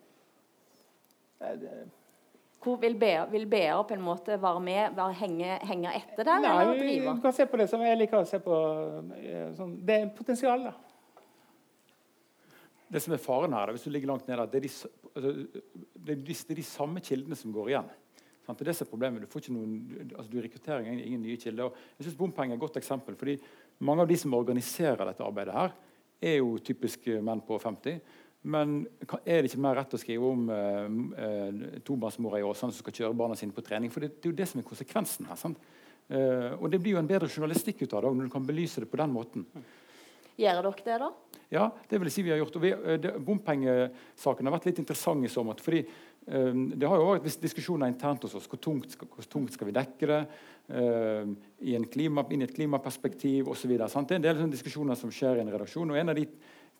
Hvor vil BA, vil BA, på en måte være med, være henge, henge etter der? Nei, eller drive? Du kan se på det som jeg liker å se på eh, sånn, Det er potensial, da. Det som er faren her, hvis du ligger langt nede, det er de, altså, det, er de, det er de samme kildene som går igjen. Sant? Det er det som er problemet. Du får ikke noen, altså, du rekrutterer ingen, ingen nye kilder. Og jeg synes Bompenger er et godt eksempel. fordi Mange av de som organiserer dette arbeidet, her, er jo typisk menn på 50. Men er det ikke mer rett å skrive om eh, eh tobarnsmora i Åsane som skal kjøre barna sine på trening? For det, det, er jo det som er konsekvensen her. sant? Eh, og det blir jo en bedre journalistikk ut av det når du kan belyse det på den måten. Gjør dere det, da? Ja, det vil jeg si vi har gjort. Og vi, det, Bompengesaken har vært litt interessant i så måte. fordi um, Det har jo vært diskusjoner internt hos oss. Hvor tungt, hvor tungt skal vi dekke det? Um, i klima, inn i et klimaperspektiv osv. Det er en del sånne diskusjoner som skjer i en redaksjon. og en av de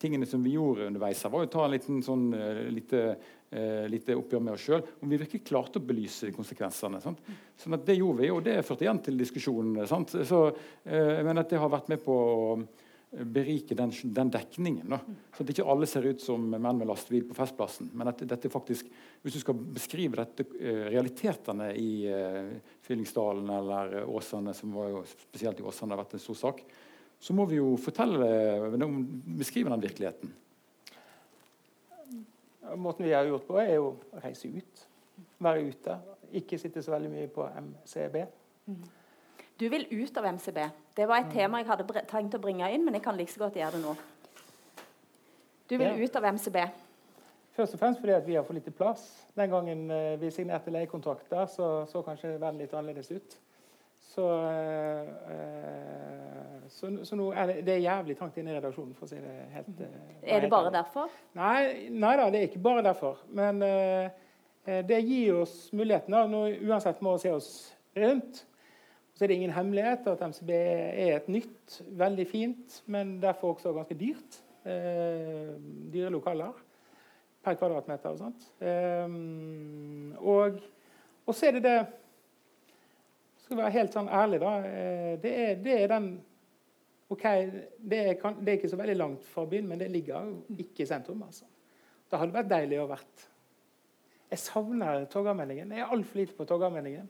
tingene som vi gjorde underveis, var å ta en liten sånn, lite uh, lite oppgjør med oss sjøl. Om vi virkelig klarte å belyse konsekvensene. Sant? Sånn at Det gjorde vi, og det førte igjen til diskusjonen. Sant? Så uh, jeg mener at det har vært med på å berike den, den dekningen. Da. Så at ikke alle ser ut som menn med lastebil på Festplassen. Men at dette faktisk, hvis du skal beskrive dette, eh, realitetene i uh, Fyllingsdalen eller Åsane, som var jo spesielt i Åsane har vært en stor sak, så må vi jo fortelle, beskrive den virkeligheten. Måten vi har gjort på, er jo å reise ut. Være ute. Ikke sitte så veldig mye på MCB. Du vil ut av MCB. Det var et tema jeg hadde tenkt å bringe inn, men jeg kan like så godt gjøre det nå. Du vil ja. ut av MCB. Først og fremst fordi vi har for lite plass. Den gangen eh, vi signerte leiekontrakter, så, så kanskje verden litt annerledes ut. Så, øh, så, så nå er det, det, er jævlig trangt inne i redaksjonen, for å si det helt øh, Er det bare derfor? Nei, nei da, det er ikke bare derfor. Men øh, det gir oss muligheten. Nå, uansett må vi se oss rundt. Så er det ingen hemmelighet at MCB er et nytt, veldig fint, men derfor også ganske dyrt. dyre lokaler per kvadratmeter og sånt. og, og så er det det skal være helt sånn ærlig, da. Eh, det er, det er den OK, det er, det er, ikke så veldig langt fra byen, men det ligger ikke i sentrum. altså. Det hadde vært deilig å vært Jeg savner Torgallmenningen. Jeg er altfor lite på Torgallmenningen.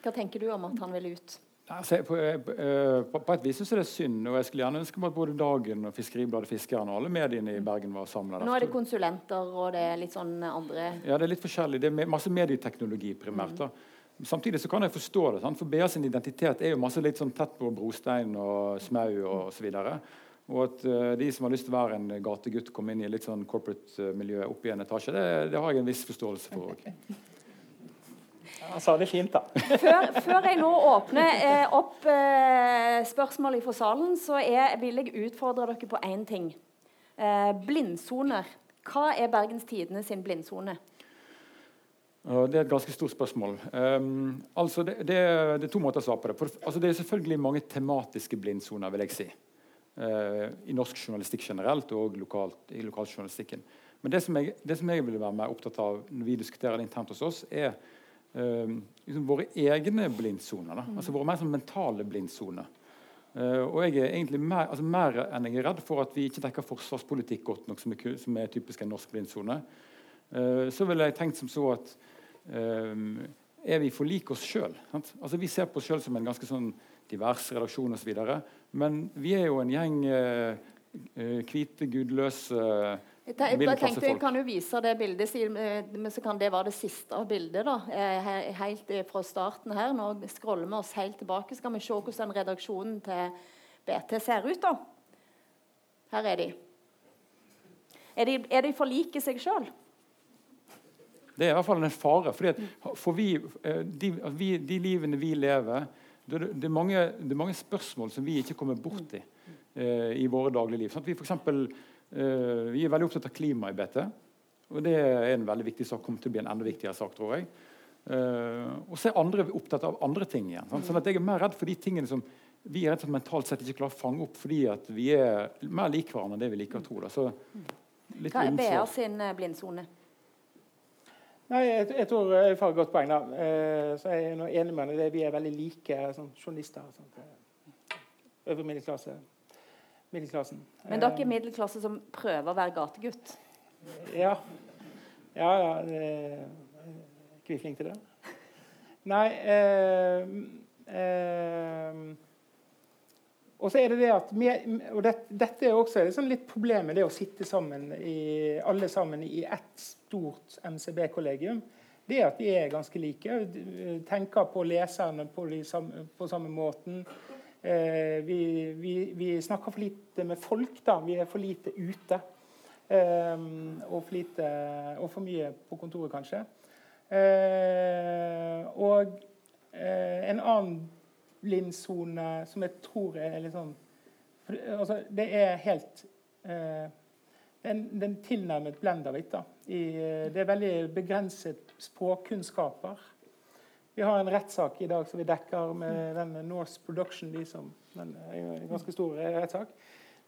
Hva tenker du om at han vil ut? Altså, på, eh, eh, på, på, et vis er det synd, og jeg skulle gjerne ønske at både Dagen og Fiskeribladet Fiskeren og alle mediene i Bergen var samla. Nå er det konsulenter og det er litt sånn andre Ja, det er litt forskjellig. Det er masse medieteknologi primært. da. Samtidig så kan jeg forstå det, sant? for BA sin identitet er jo masse litt sånn tett på brostein og smau og osv. Og at uh, de som har lyst til å være en gategutt, komme inn i litt sånn corporate miljø opp i en etasje, det, det har jeg en viss forståelse for òg. Han sa det fint, da. før, før, jeg nå åpner eh, opp eh, spørsmål fra salen, så er, vil jeg utfordre dere på én ting. Eh, blindsoner. Hva er Bergens Tidende sin blindsone? Det er et ganske stort spørsmål. Um, altså det, det, det, er to måter å svare på det. For, altså det er selvfølgelig mange tematiske blindsoner, vil jeg si. Uh, I norsk journalistikk generelt og lokalt, i lokaljournalistikken. Men det som, jeg, det som, jeg, vil være mer opptatt av når vi diskuterer det internt hos oss, er liksom våre egne blindsoner. Mm. Altså våre mer sånn mentale blindsoner. Uh, og jeg er egentlig mer, altså mer, enn jeg er redd for at vi ikke dekker forsvarspolitikk godt nok, som er, som er typisk en norsk blindsone. Uh, så ville jeg tenkt som så at Ehm, er vi for like oss sjøl. Altså, vi ser på oss sjøl som en ganske sånn divers redaksjon osv. Men vi er jo en gjeng eh, eh, hvite, gudløse jeg tenkte Jeg kan jo vise det bildet, eh, men så kan det være det siste av bildet. da, Helt fra starten her. Nå scroller vi oss helt tilbake, så kan vi se hvordan redaksjonen til BT ser ut. da. Her er de. Er de, er de for like seg sjøl? Det er i hvert fall en fare. fordi for vi, eh, de, vi, de, livene vi lever det, det, er mange, det, er mange, spørsmål som vi ikke kommer borti eh, i våre daglige liv. Sånn vi, for eksempel, eh, vi er veldig opptatt av klima i BT. og Det er en veldig viktig sak, kommer til å bli en enda viktigere sak, tror jeg. Eh, og så er andre opptatt av andre ting igjen. Sånn, sånn at Jeg er mer redd for de tingene som vi er rett og slett mentalt sett ikke klarer å fange opp fordi at vi er mer lik hverandre enn det vi liker å tro. Da. Så, Hva er BA sin eh, blindsone? Nei, jeg, jeg, tror jeg får et godt poeng. da. Eh, så jeg er enig med det. Vi er veldig like sånn, journalister. Sånn, Øvre middelklasse. Middelklassen. Men dere er eh, middelklasse som prøver å være gategutt? Ja. Ja, ja. Er ikke vi flinke til det? Nei eh, eh, og så er det det at og det, Dette er også det sånn litt problemet, det å sitte sammen i, alle sammen i ett stort MCB-kollegium. Det er at vi er ganske like. Tenker på leserne på, samme, på samme måten. Eh, vi, vi, vi, snakker for lite med folk. da, Vi er for lite ute. Eh, og, for lite, og for mye på kontoret, kanskje. Eh, og eh, en annen blindsone som jeg tror er litt sånn altså, Det er helt den tilnærmet Blendavit. Eh, det er veldig begrenset språkkunnskaper. Vi har en rettssak i dag som vi dekker med den Norse Production. De som, den en ganske stor rettssak.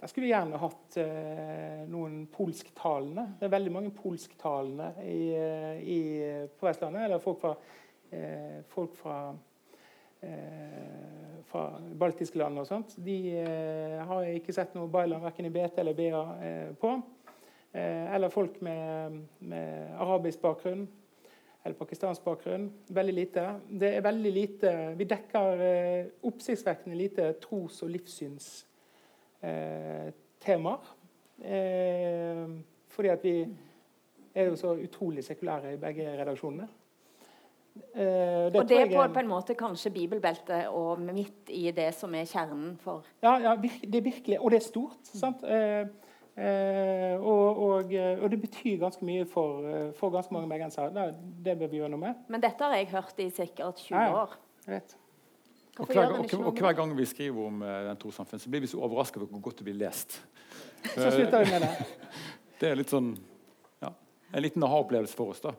der skulle vi gjerne hatt eh, noen polsktalende. Det er veldig mange polsktalende i, eh, i, på Vestlandet. Eller folk fra, eh, folk fra, eh, fra baltiske land og sånt. De eh, har jeg ikke sett noe Bailand verken i BT eller BA eh, på. eller folk med, med arabisk bakgrunn eller pakistansk bakgrunn. Veldig lite. Det er veldig lite Vi dekker eh, oppsiktsvekkende lite tros- og livssynstemaer. Eh, fordi at vi er jo så utrolig sekulære i begge redaksjonene. Eh, det og det er på, på, en måte kanskje bibelbeltet og midt i det som er kjernen for Ja, ja det er virkelig, og det er stort. sant? Eh, Eh, og, og, og, det betyr ganske mye for, for ganske mange bergensere. Det, det bør vi gjøre noe med. Men dette har jeg hørt i sikkert 20 ja, år. Jeg vet. Og hver, og, og hver, gang vi skriver om uh, den trossamfunnet, så blir vi så overrasket over hvor godt det blir lest. Så slutter vi med det. det er litt sånn ja, en liten aha-opplevelse for oss. da.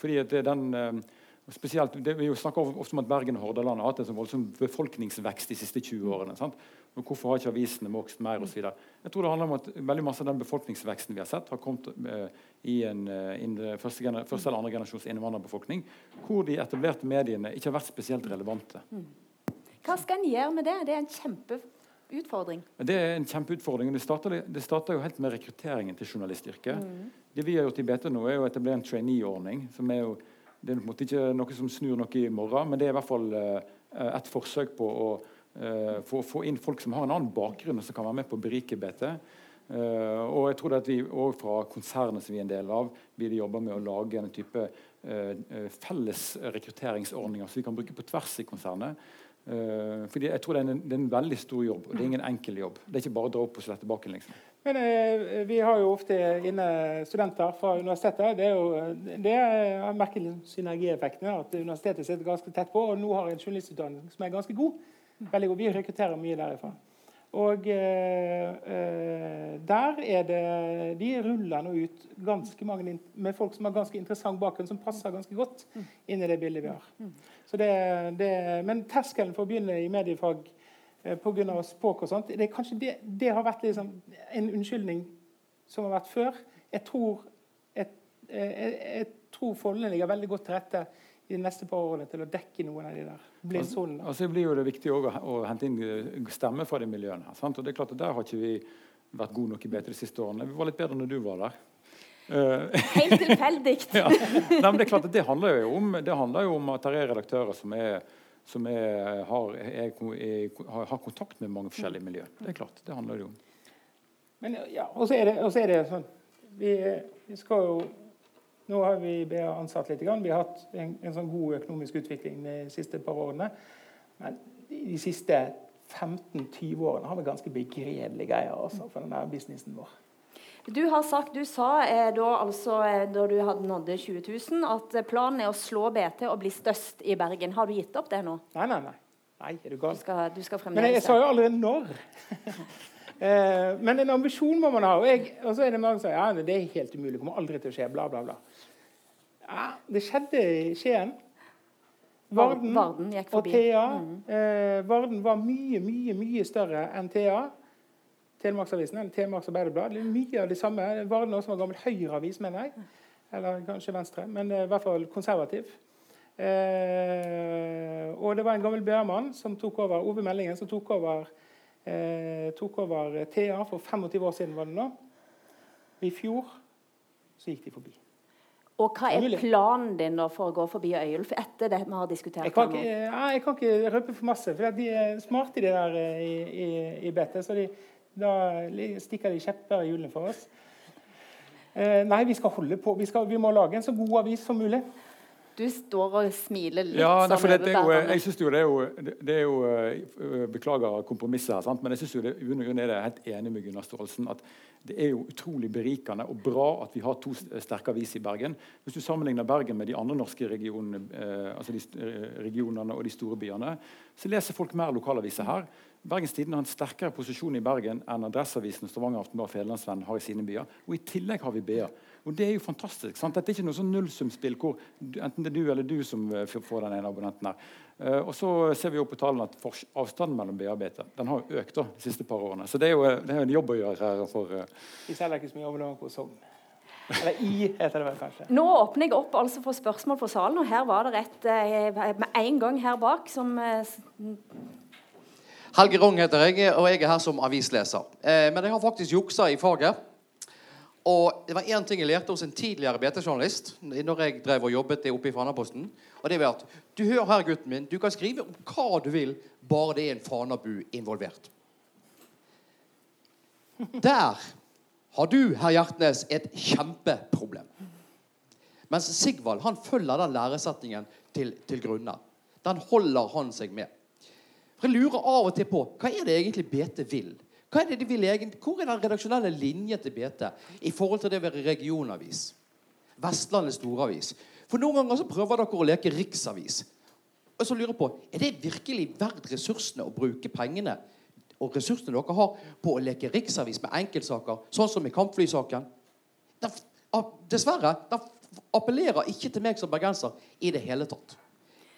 Fordi at det er den... Uh, Spesielt, det, vi snakker ofte om at Bergen og Hordaland har hatt en sånn voldsom befolkningsvekst de siste 20 årene. Sant? Og hvorfor har ikke avisene vokst mer og osv. Jeg tror det handler om at veldig masse av den befolkningsveksten vi har sett, har kommet uh, i en uh, første, første, eller andre generasjons innvandrerbefolkning, hvor de etablerte mediene ikke har vært spesielt relevante. Mm. Hva skal en gjøre med det? Det er en kjempeutfordring. Det er en kjempeutfordring. Det starter, det starter jo helt med rekrutteringen til journalistyrket. Mm. Det vi har gjort i BT nå, er å etablere en trainee-ordning. som er jo det er på en måte ikke noe som snur noe i morgen, men det er i hvert fall uh, et forsøk på å uh, å få, inn folk som har en annen bakgrunn, og som kan være med på å berike BT. Uh, og jeg tror at vi også fra konsernet som vi er en del av, vil jobbe med å lage en type felles rekrutteringsordninger som vi kan bruke på tvers i konsernet. Uh, fordi jeg tror det er, en, det er, en, veldig stor jobb, og det er ingen enkel jobb. Det er ikke bare å dra opp og slette baken. liksom. Men uh, Vi har jo ofte inne studenter fra universitetet. Det er jo, det er merker synergieffektene. At universitetet sitter ganske tett på. Og nå har en journalistutdanning som er ganske god. Veldig god. Vi rekrutterer mye derifra. Og eh, eh, der er det De ruller nå ut ganske mange med folk som har ganske interessant bakgrunn, som passer ganske godt inn i det bildet vi har. Det, det, men terskelen for å begynne i mediefag eh, pga. språk og sånt, det, det, det har vært liksom en unnskyldning som har vært før. Jeg tror, jeg, eh, jeg, jeg tror forholdene ligger veldig godt til rette i de neste par årene til å dekke noen av de der blindsonene. og så blir jo det viktig å, å, hente inn eh, stemmer fra de miljøene. sant? Og det er klart at Der har ikke vi vært gode nok i BT de siste årene. Vi var litt bedre når du var der. Uh, Helt tilfeldig. ja. Nei, men Det er klart at det handler jo om, det handler jo om at det er redaktører som, er, som er, har, er, har, kontakt med mange forskjellige miljøer. Det er klart, det handler det jo om. Men ja, Og så er, er, det sånn vi, vi skal jo nå har vi ansatt litt. Vi har hatt en, en sånn god økonomisk utvikling de siste par årene. Men de siste 15-20 årene har vi ganske begredelige greier altså, for denne businessen vår. Du har sagt, du sa eh, da, altså, eh, da du hadde nådd 20 000, at planen er å slå BT og bli størst i Bergen. Har du gitt opp det nå? Nei, nei, nei. nei er du gal? Du skal, du skal Men jeg, jeg sa jo allerede når. Eh, men en ambisjon må man ha. Og, jeg, og så er det mange som sier ja, det er helt umulig, det kommer aldri til å skje. bla, bla, bla. Ja, det skjedde i Skien. Varden, Varden og Thea. Mm. Eh, Varden var mye, mye mye større enn Thea. Telemarksavisen, eller Telemarks Arbeiderblad. Mye av det samme. Varden også var gammel Høyre-avis, mener jeg. Eller kanskje Venstre, men eh, i hvert fall konservativ. Eh, og det var en gammel bærmann som tok over Ove Meldingen, som tok over eh, tok over Thea for 25 år siden. var det nå. I fjor så gikk de forbi. Og Hva er planen din for å gå forbi Øyulf etter det vi har diskutert? Jeg kan, ikke, ja, jeg kan ikke røpe for masse, for de er smarte de der eh, i, i, i bettet. Så de, da stikker de kjepper i hjulene for oss. Eh, nei, vi skal holde på. Vi, skal, vi må lage en så god avis som mulig. Du står og smiler litt. Ja, nei, for det, det er jo, jeg synes jo det er jo, det er jo uh, Beklager kompromisset her, sant? men jeg synes jo det, er det helt enig med Gunnar Staalesen at det er jo utrolig berikende og bra at vi har to sterke aviser i Bergen. Hvis du sammenligner Bergen med de andre norske regionene, uh, altså de regionene og de store byene, så leser folk mer lokalaviser her. Bergens Tidende har en sterkere posisjon i Bergen enn Adresseavisen, Stavanger Aftenblad og Federlandsvennen har i sine byer. Og I tillegg har vi BA. Og det er jo fantastisk. sant? Dette er ikke noe sånn nullsumspill hvor enten det er du eller du som eh, får den ene abonnenten her. Uh, og så ser vi jo på tallene at avstanden mellom BA-BT den har jo økt da, de siste par årene. Så det er jo, eh, det er en jobb å gjøre her for Uh... Vi selger ikke så mye abonnement på Sogn. Eller I, heter det vel kanskje. Nå åpner jeg opp altså for spørsmål fra salen, og her var det et uh, med en gang her bak som Helge Rong heter jeg, og jeg er her som avisleser. Eh, men jeg har faktisk juksa i faget. Og det var én ting jeg lærte hos en tidligere BT-journalist når jeg drev og jobbet oppe i Fanaposten. Og det var at du hører her, gutten min, du kan skrive om hva du vil, bare det er en Fanabu involvert. Der har du, herr Hjertnes, et kjempeproblem. Mens Sigvald han følger den læresetningen til, til grunne. Den holder han seg med. For Jeg lurer av og til på hva er det egentlig BT vil? Hva er det de vil egentlig? Hvor er den redaksjonelle linjen til BT i forhold til det å være regionavis? Vestlandets storavis. For noen ganger så prøver dere å leke riksavis. Og så lurer jeg på, Er det virkelig verdt ressursene å bruke pengene og ressursene dere har på å leke riksavis med enkeltsaker, sånn som i kampflysaken? Den Dessverre. Den appellerer ikke til meg som bergenser i det hele tatt.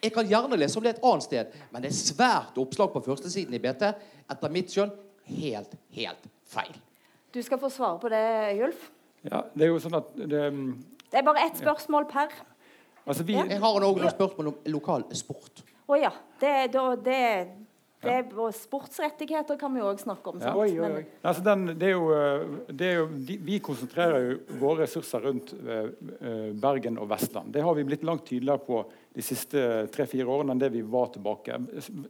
Jeg kan gjerne lese om det et annet sted, men det er svært oppslag på førstesiden i BT. Etter mitt skjønn helt, helt feil. Du skal få svare på det, Julf. Ja, det er jo sånn at det, Det er bare ett spørsmål per. altså vi, Jeg har også noen spørsmål om lokal sport. Å ja. Det, da, det, det, sportsrettigheter kan vi jo òg snakke om. Ja. Sant? Oi, oi, Men- oi. Altså den, det er jo, eh, det er jo, de, vi konsentrerer jo våre ressurser rundt eh, eh, Bergen og Vestland. Det har vi blitt langt tydeligere på de siste tre-fire årene enn det vi var tilbake.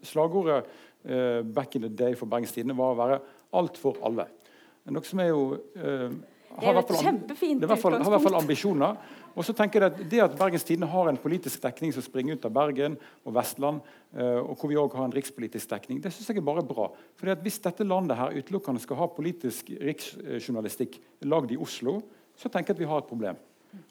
Slagordet eh, back in the day for Bergens Tidende var å være 'alt for alle'. Noe som er jo eh, Det er et kjempefint det fall, har i hvert fall ambisjoner. Og så tenker jeg at Det at Bergens Tidende har en politisk dekning som springer ut av Bergen og Vestland, eh, og hvor vi også har en rikspolitisk dekning, det synes jeg er bare bra. Fordi at Hvis dette landet her utelukkende skal ha politisk riksjournalistikk lagd i Oslo, så tenker jeg at vi har et problem.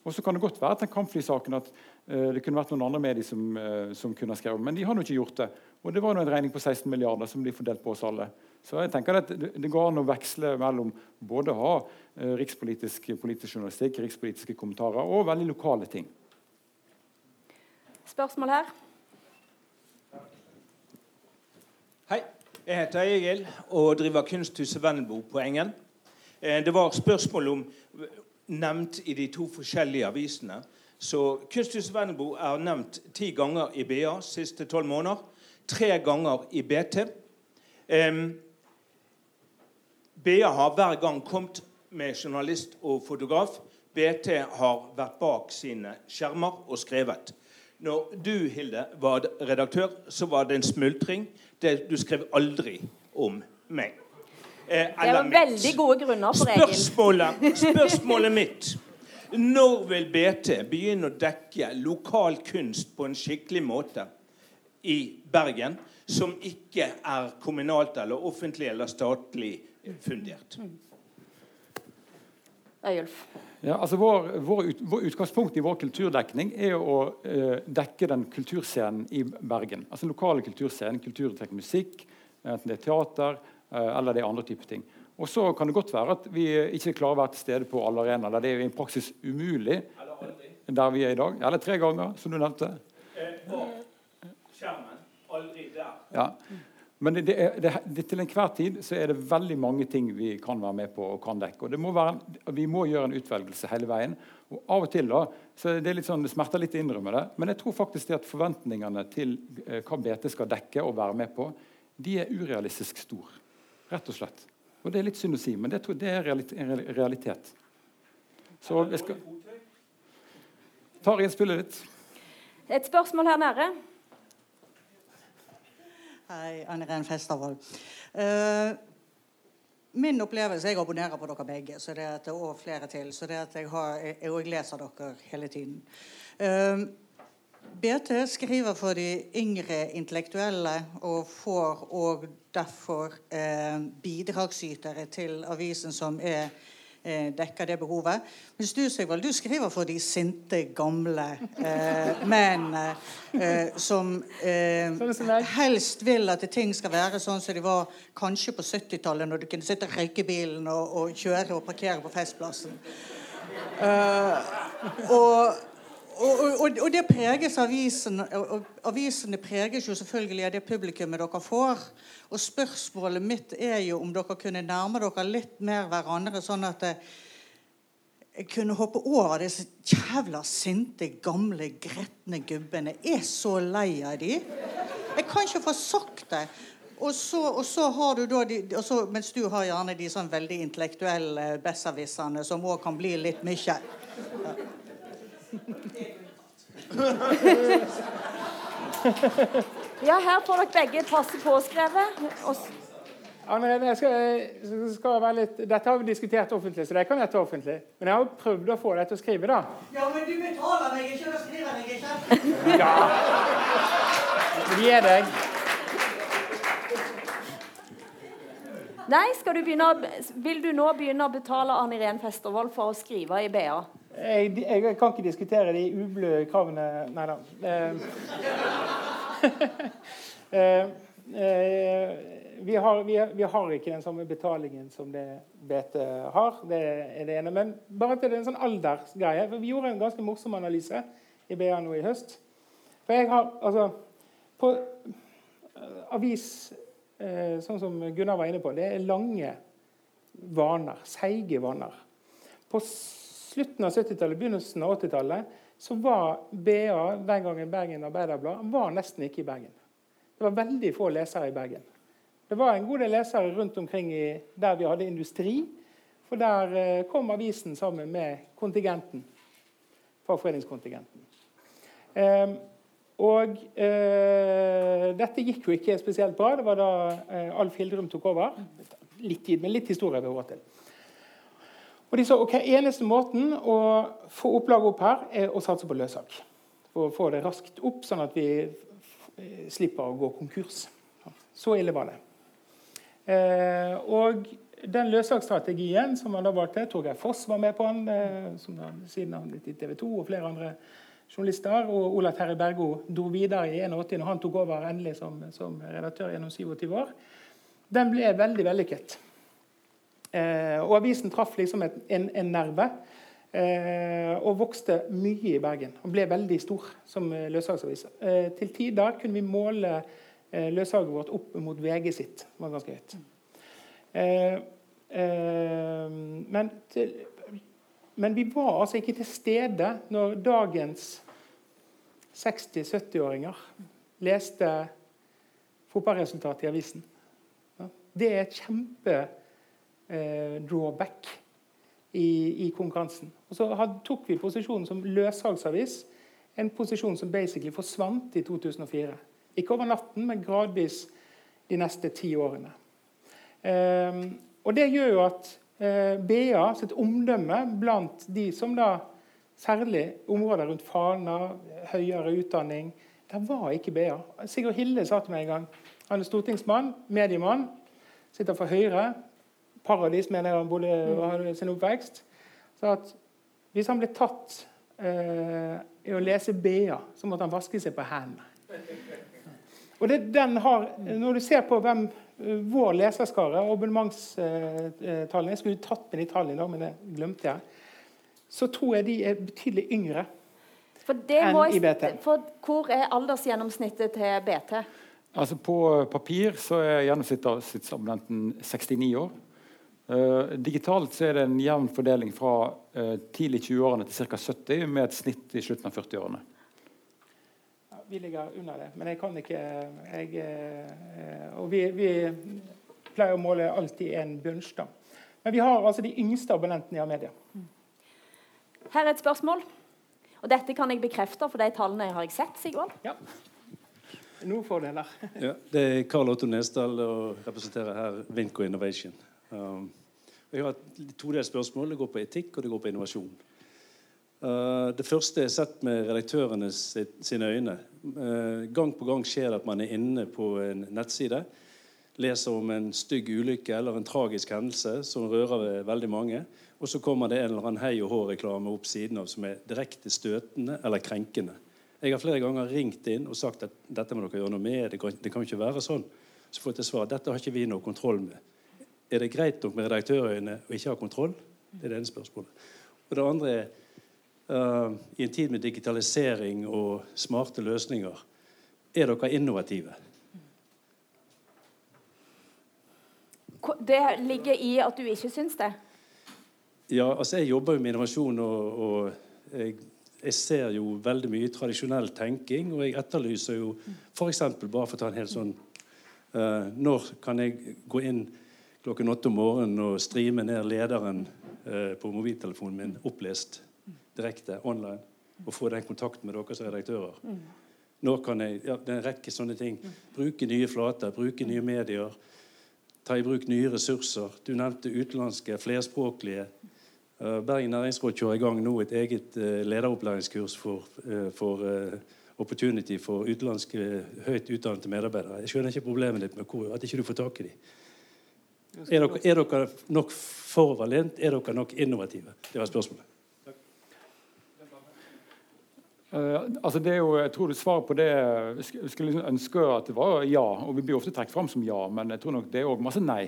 Og så kan det godt være at den kampflysaken at eh, det kunne vært noen andre medier som, eh, som kunne skrevet, men de har nå ikke gjort det. Og det var en regning på 16 milliarder som blir fordelt på oss alle. Så jeg tenker at det, går an å veksle mellom både å ha eh, rikspolitisk politisk journalistikk, rikspolitiske kommentarer og veldig lokale ting. Spørsmål her? Hei, jeg heter Egil og driver Kunsthuset Vendelbo på Engen. Eh, Det var spørsmål om nevnt i de to forskjellige avisene. Så Kunsthuset Vendelbo er nevnt ti ganger i BA siste tolv måneder. Tre ganger i BT. Um, BA har hver gang kommet med journalist og fotograf. BT har vært bak sine skjermer og skrevet. Når du, Hilde, var redaktør, så var det en smultring. Det, du skrev aldri om meg. Eh, Det var mitt. veldig gode grunner for Egil. Spørsmålet, spørsmålet mitt Når vil BT begynne å dekke lokal kunst på en skikkelig måte i Bergen, som ikke er kommunalt eller offentlig eller statlig fundert? Øyulf. Ja, altså vår, vår, ut, vår utgangspunkt i vår kulturdekning er å eh, dekke den kulturscenen i Bergen. Altså den lokale kulturscenen, kulturuttrykk musikk, enten det er teater eh, eller det er andre typer ting. Og så kan det godt være at vi ikke klarer å være til stede på alle arenaer. der Det er i praksis umulig der vi er i dag. Eller tre ganger, som du nevnte. Skjermen. Ja. Men det, det det, til enhver tid så er det veldig mange ting vi kan være med på og kan dekke. Og det må være, Vi må gjøre en utvelgelse hele veien. Og Av og til da, så det litt sånn, det smerter litt å innrømme det, men jeg tror faktisk det at forventningene til eh, hva BT skal dekke og være med på, de er urealistisk stor. Rett og slett. Og Det er litt synd å si, men det, tror, det er en realitet. Så jeg skal tar innspillet ditt. Et spørsmål her nede. Hei, Anne Ren Festervold. Uh, min opplevelse Jeg abonnerer på dere begge, så det at, og flere til. Så det at jeg, har, jeg, jeg leser dere hele tiden. Uh, BT skriver for de yngre intellektuelle og får og derfor eh, bidragsytere til avisen som er eh, dekker det behovet. Mens du Sigvald, du skriver for de sinte, gamle eh, mennene eh, som eh, helst vil at ting skal være sånn som de var kanskje på 70-tallet, når du kunne sitte og røyke bilen og, og kjøre og parkere på Festplassen. Uh, og, og, og, og, det preges avisen, og Avisene preges jo selvfølgelig av det publikummet dere får. Og spørsmålet mitt er jo om dere kunne nærme dere litt mer hverandre, sånn at jeg kunne hoppe over disse jævla sinte, gamle, gretne gubbene. Jeg er så lei av de. Jeg kan ikke få sagt det. Og så, og så har du da de, så, Mens du har gjerne de sånn veldig intellektuelle besserwisserne som òg kan bli litt mye. Ja, her får dere begge passe påskrevet. Anne Rene, jeg skal, skal være litt, Dette har vi diskutert offentlig, så det kan jeg ta offentlig. Men jeg har jo prøvd å få deg til å skrive, da. Ja, men du betaler meg ikke, da skriver jeg ikke. Ja. Gi deg. Nei, skal du begynne, Vil du nå begynne å betale Arne Irén Festervold for å skrive i BA? Jeg, jeg, kan ikke diskutere de ublø kravene Nei da. Eh, eh, eh, vi har, vi, vi har, ikke den samme betalingen som det BT har. Det er det ene. Men bare til en sånn aldersgreie. For vi gjorde en ganske morsom analyse i BA nå i høst. For jeg har altså På avis, sånn som Gunnar var inne på, det er lange vaner. Seige vaner. På slutten av 70-tallet, begynnelsen av 80-tallet, så var BA den gangen Bergen Arbeiderblad var nesten ikke i Bergen. Det var veldig få lesere i Bergen. Det var en god del lesere rundt omkring i, der vi hadde industri. For der eh, kom avisen sammen med kontingenten. Fagforeningskontingenten. Eh, og eh, dette gikk jo ikke spesielt bra. Det var da eh, Alf Hildrum tok over. Litt tid, men litt historie vi har råd til. Og de sa ok, eneste måten å få opplaget opp her, er å satse på løssalg. For å få det raskt opp, sånn at vi slipper å gå konkurs. Så ille var det. Eh, og den løssalgsstrategien som man da valgte, Torgeir Foss var med på den, eh, som da, siden han litt i TV 2, og flere andre journalister. Og Ola Terje Bergo dro videre i 81 når han tok over endelig som, som redaktør gjennom 27 år. Den ble veldig vellykket. Eh, og avisen traff liksom en, en, nerve. Eh, og vokste mye i Bergen. Og ble veldig stor som løssalgsavis. Eh, til tider kunne vi måle løssalget vårt opp mot VG sitt. Det var ganske høyt. Men, til, men, vi var altså ikke til stede når dagens 60-70-åringer leste fotballresultatet i avisen. Det er et kjempe eh, drawback i, i, konkurransen. Og så had, tok vi posisjonen som løssalgsavis, en posisjon som basically forsvant i 2004. Ikke over natten, men gradvis de neste ti årene. Eh, og Det gjør jo at eh, BA sitt omdømme blant de som da Særlig områder rundt Fana, høyere utdanning. Der var ikke BA. Sigurd Hille sa til meg en gang Han er stortingsmann, mediemann, sitter for Høyre. Paradis, mener jeg han bodde sin oppvekst. Så at hvis han ble tatt eh, i å lese BA, så måtte han vaske seg på hendene. Og det, den har, Når du ser på hvem eh, vår leserskare, abonnementstallene Jeg skulle tatt med de tallene, da, men det glemte jeg. Så tror jeg de er betydelig yngre enn i BT. For Hvor er aldersgjennomsnittet til BT? Altså På papir så er gjennomsnittsabonnenten 69 år. Uh, digitalt så er det en jevn fordeling fra uh, tidlig 20-årene til ca. 70, med et snitt i slutten av 40-årene vi ligger under det. Men jeg kan ikke jeg, uh, Og vi, vi, pleier å måle alltid en bunnstam. Men vi har altså de yngste abonnentene i Amedia. Her er et spørsmål. Og dette kan jeg bekrefte, for de tallene har jeg sett. Sigvald. Ja. Noen fordeler. ja, det er Karl Otto Nesdal og representerer her Vinco Innovation. Um, jeg har et todelt spørsmål. Det går på etikk og det går på innovasjon. Uh, det første er sett med redaktørene sine øyne. Uh, gang på gang skjer det at man er inne på en nettside, leser om en stygg ulykke eller en tragisk hendelse som rører ved veldig mange, og så kommer det en eller annen hei og hå-reklame opp siden av som er direkte støtende eller krenkende. Jeg har flere ganger ringt inn og sagt at dette må dere gjøre noe med. Det kan, ikke være sånn. Så får jeg til svar dette har ikke vi noe kontroll med. Er det greit nok med redaktørøyne å ikke ha kontroll? Det er det ene spørsmålet. Og det andre er uh, i en tid med digitalisering og smarte løsninger, er dere innovative? Det ligger i at du ikke syns det? Ja, altså jeg jobber jo med innovasjon, og, og jeg, jeg, ser jo veldig mye tradisjonell tenking. Og jeg etterlyser jo f.eks. bare for å ta en helt sånn uh, Når kan jeg gå inn klokken åtte om morgenen og streame ned lederen eh, på mobiltelefonen min opplest direkte online? Og få den kontakten med dere som redaktører? Nå kan jeg, ja, Det er en rekke sånne ting. Bruke nye flater, bruke nye medier ta i bruk nye ressurser. Du nevnte utenlandske, flerspråklige. Uh, Bergen næringsråd kjører i gang nå et eget uh, lederopplæringskurs for, uh, for opportunity for utenlandske høyt utdannede medarbeidere. Jeg skjønner ikke problemet ditt med hvor, at ikke du får tak i dem. Er dere, er dere nok foroverlent? Er dere nok innovative? Det var spørsmålet. Uh, altså det er jo, jeg tror Svaret på det skulle liksom ønske at det var ja. og Vi blir ofte trukket fram som ja, men jeg tror nok det er også masse nei.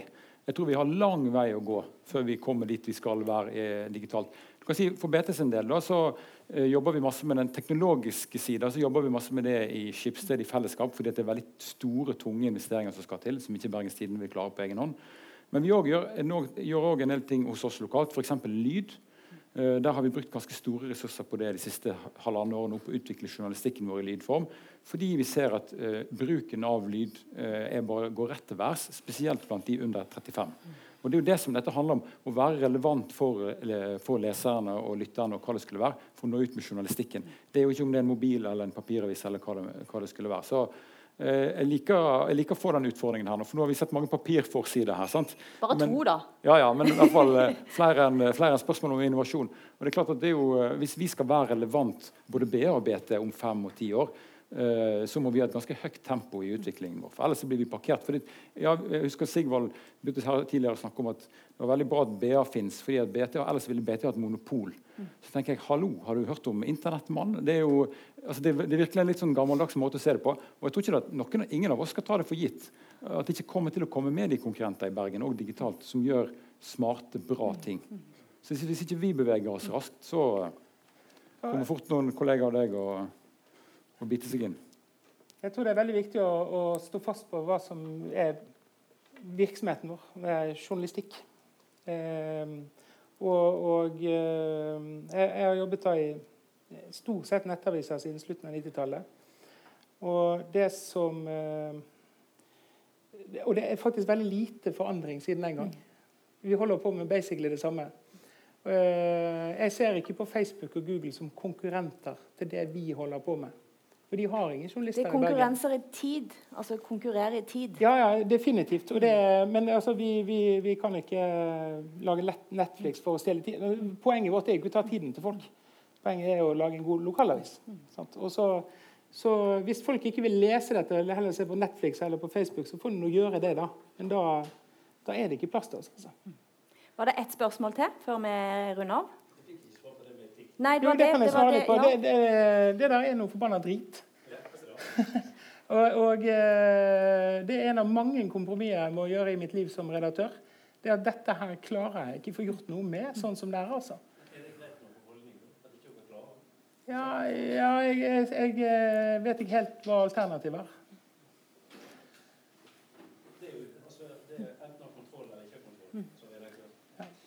Jeg tror vi har lang vei å gå før vi kommer dit vi skal være eh, digitalt. Du kan si For BTs en del da, så eh, jobber vi masse med den teknologiske sida. Så jobber vi masse med det i Skipsted i fellesskap, fordi det er veldig store, tunge investeringer som skal til, som ikke Bergens Tidende vil klare på egen hånd. Men vi gjør, også en del ting hos oss lokalt, f.eks. lyd. Uh, der har vi brukt ganske store ressurser på det de siste halvannet årene på å utvikle journalistikken vår i lydform. Fordi vi ser at uh, bruken av lyd uh, bare, går rett til værs, spesielt blant de under 35. Og Det er jo det som dette handler om, å være relevant for, for, leserne og lytterne. og hva det skulle være, For å nå ut med journalistikken. Det er jo ikke om det er en mobil eller en papiravis. eller hva det, hva det skulle være. Så Eh, jeg liker, jeg liker, å få den utfordringen her nå, for nå har vi sett mange papirforsider her. sant? Bare to, da. Ja, ja, men i hvert fall eh, flere enn en spørsmål om innovasjon. Og det er klart at det jo, eh, Hvis vi skal være relevant både BA og BT om fem og ti år, så må vi ha et ganske høyt tempo i utviklingen vår. for Ellers blir vi parkert. Fordi, ja, jeg husker Sigvald begynte tidligere å snakke om at det var veldig bra at BA fins, fordi at BT, ellers ville BT ha et monopol. Så tenker jeg, hallo, Har du hørt om Internettmann? Det er jo altså det, det, er virkelig en litt sånn gammeldags måte å se det på. Og jeg tror ikke at noen, Ingen av oss skal ta det for gitt at det ikke kommer til å komme med de konkurrenter i Bergen og digitalt som gjør smarte, bra ting. Så Hvis ikke vi beveger oss raskt, så kommer fort noen kollegaer av deg og, og bite seg inn. Jeg tror det er veldig viktig å, å stå fast på hva som er virksomheten vår, med journalistikk. Eh, og, og eh, jeg, har jobbet da i stort sett nettaviser siden slutten av 90-tallet. Og det som eh, Og det er faktisk veldig lite forandring siden den gang. Vi holder på med basically det samme. Eh, jeg ser ikke på Facebook og Google som konkurrenter til det vi holder på med. For de har ingen journalister i Bergen. Det er konkurranser i tid. Altså konkurrere i tid. Ja, ja, definitivt. Det, men altså, vi, vi, vi, kan ikke lage Netflix for å stjele tid. Poenget vårt er ikke å ta tiden til folk. Poenget er å lage en god lokalavis. Og så, så Hvis folk ikke vil lese dette eller heller se på Netflix eller på Facebook, så får de nå gjøre det. da. Men da, da er det ikke plass til oss. Altså. Var det ett spørsmål til før vi runder av? Nei, det, var det, det, svare litt på. ja. det, det, det, der er noe forbanna drit. og, og eh, det er en av mange kompromisser jeg må gjøre i mitt liv som redaktør. Det at dette her klarer jeg ikke få gjort noe med, sånn som det er. altså. Ja, ja jeg, jeg, jeg, eh, vet ikke helt hva alternativet er.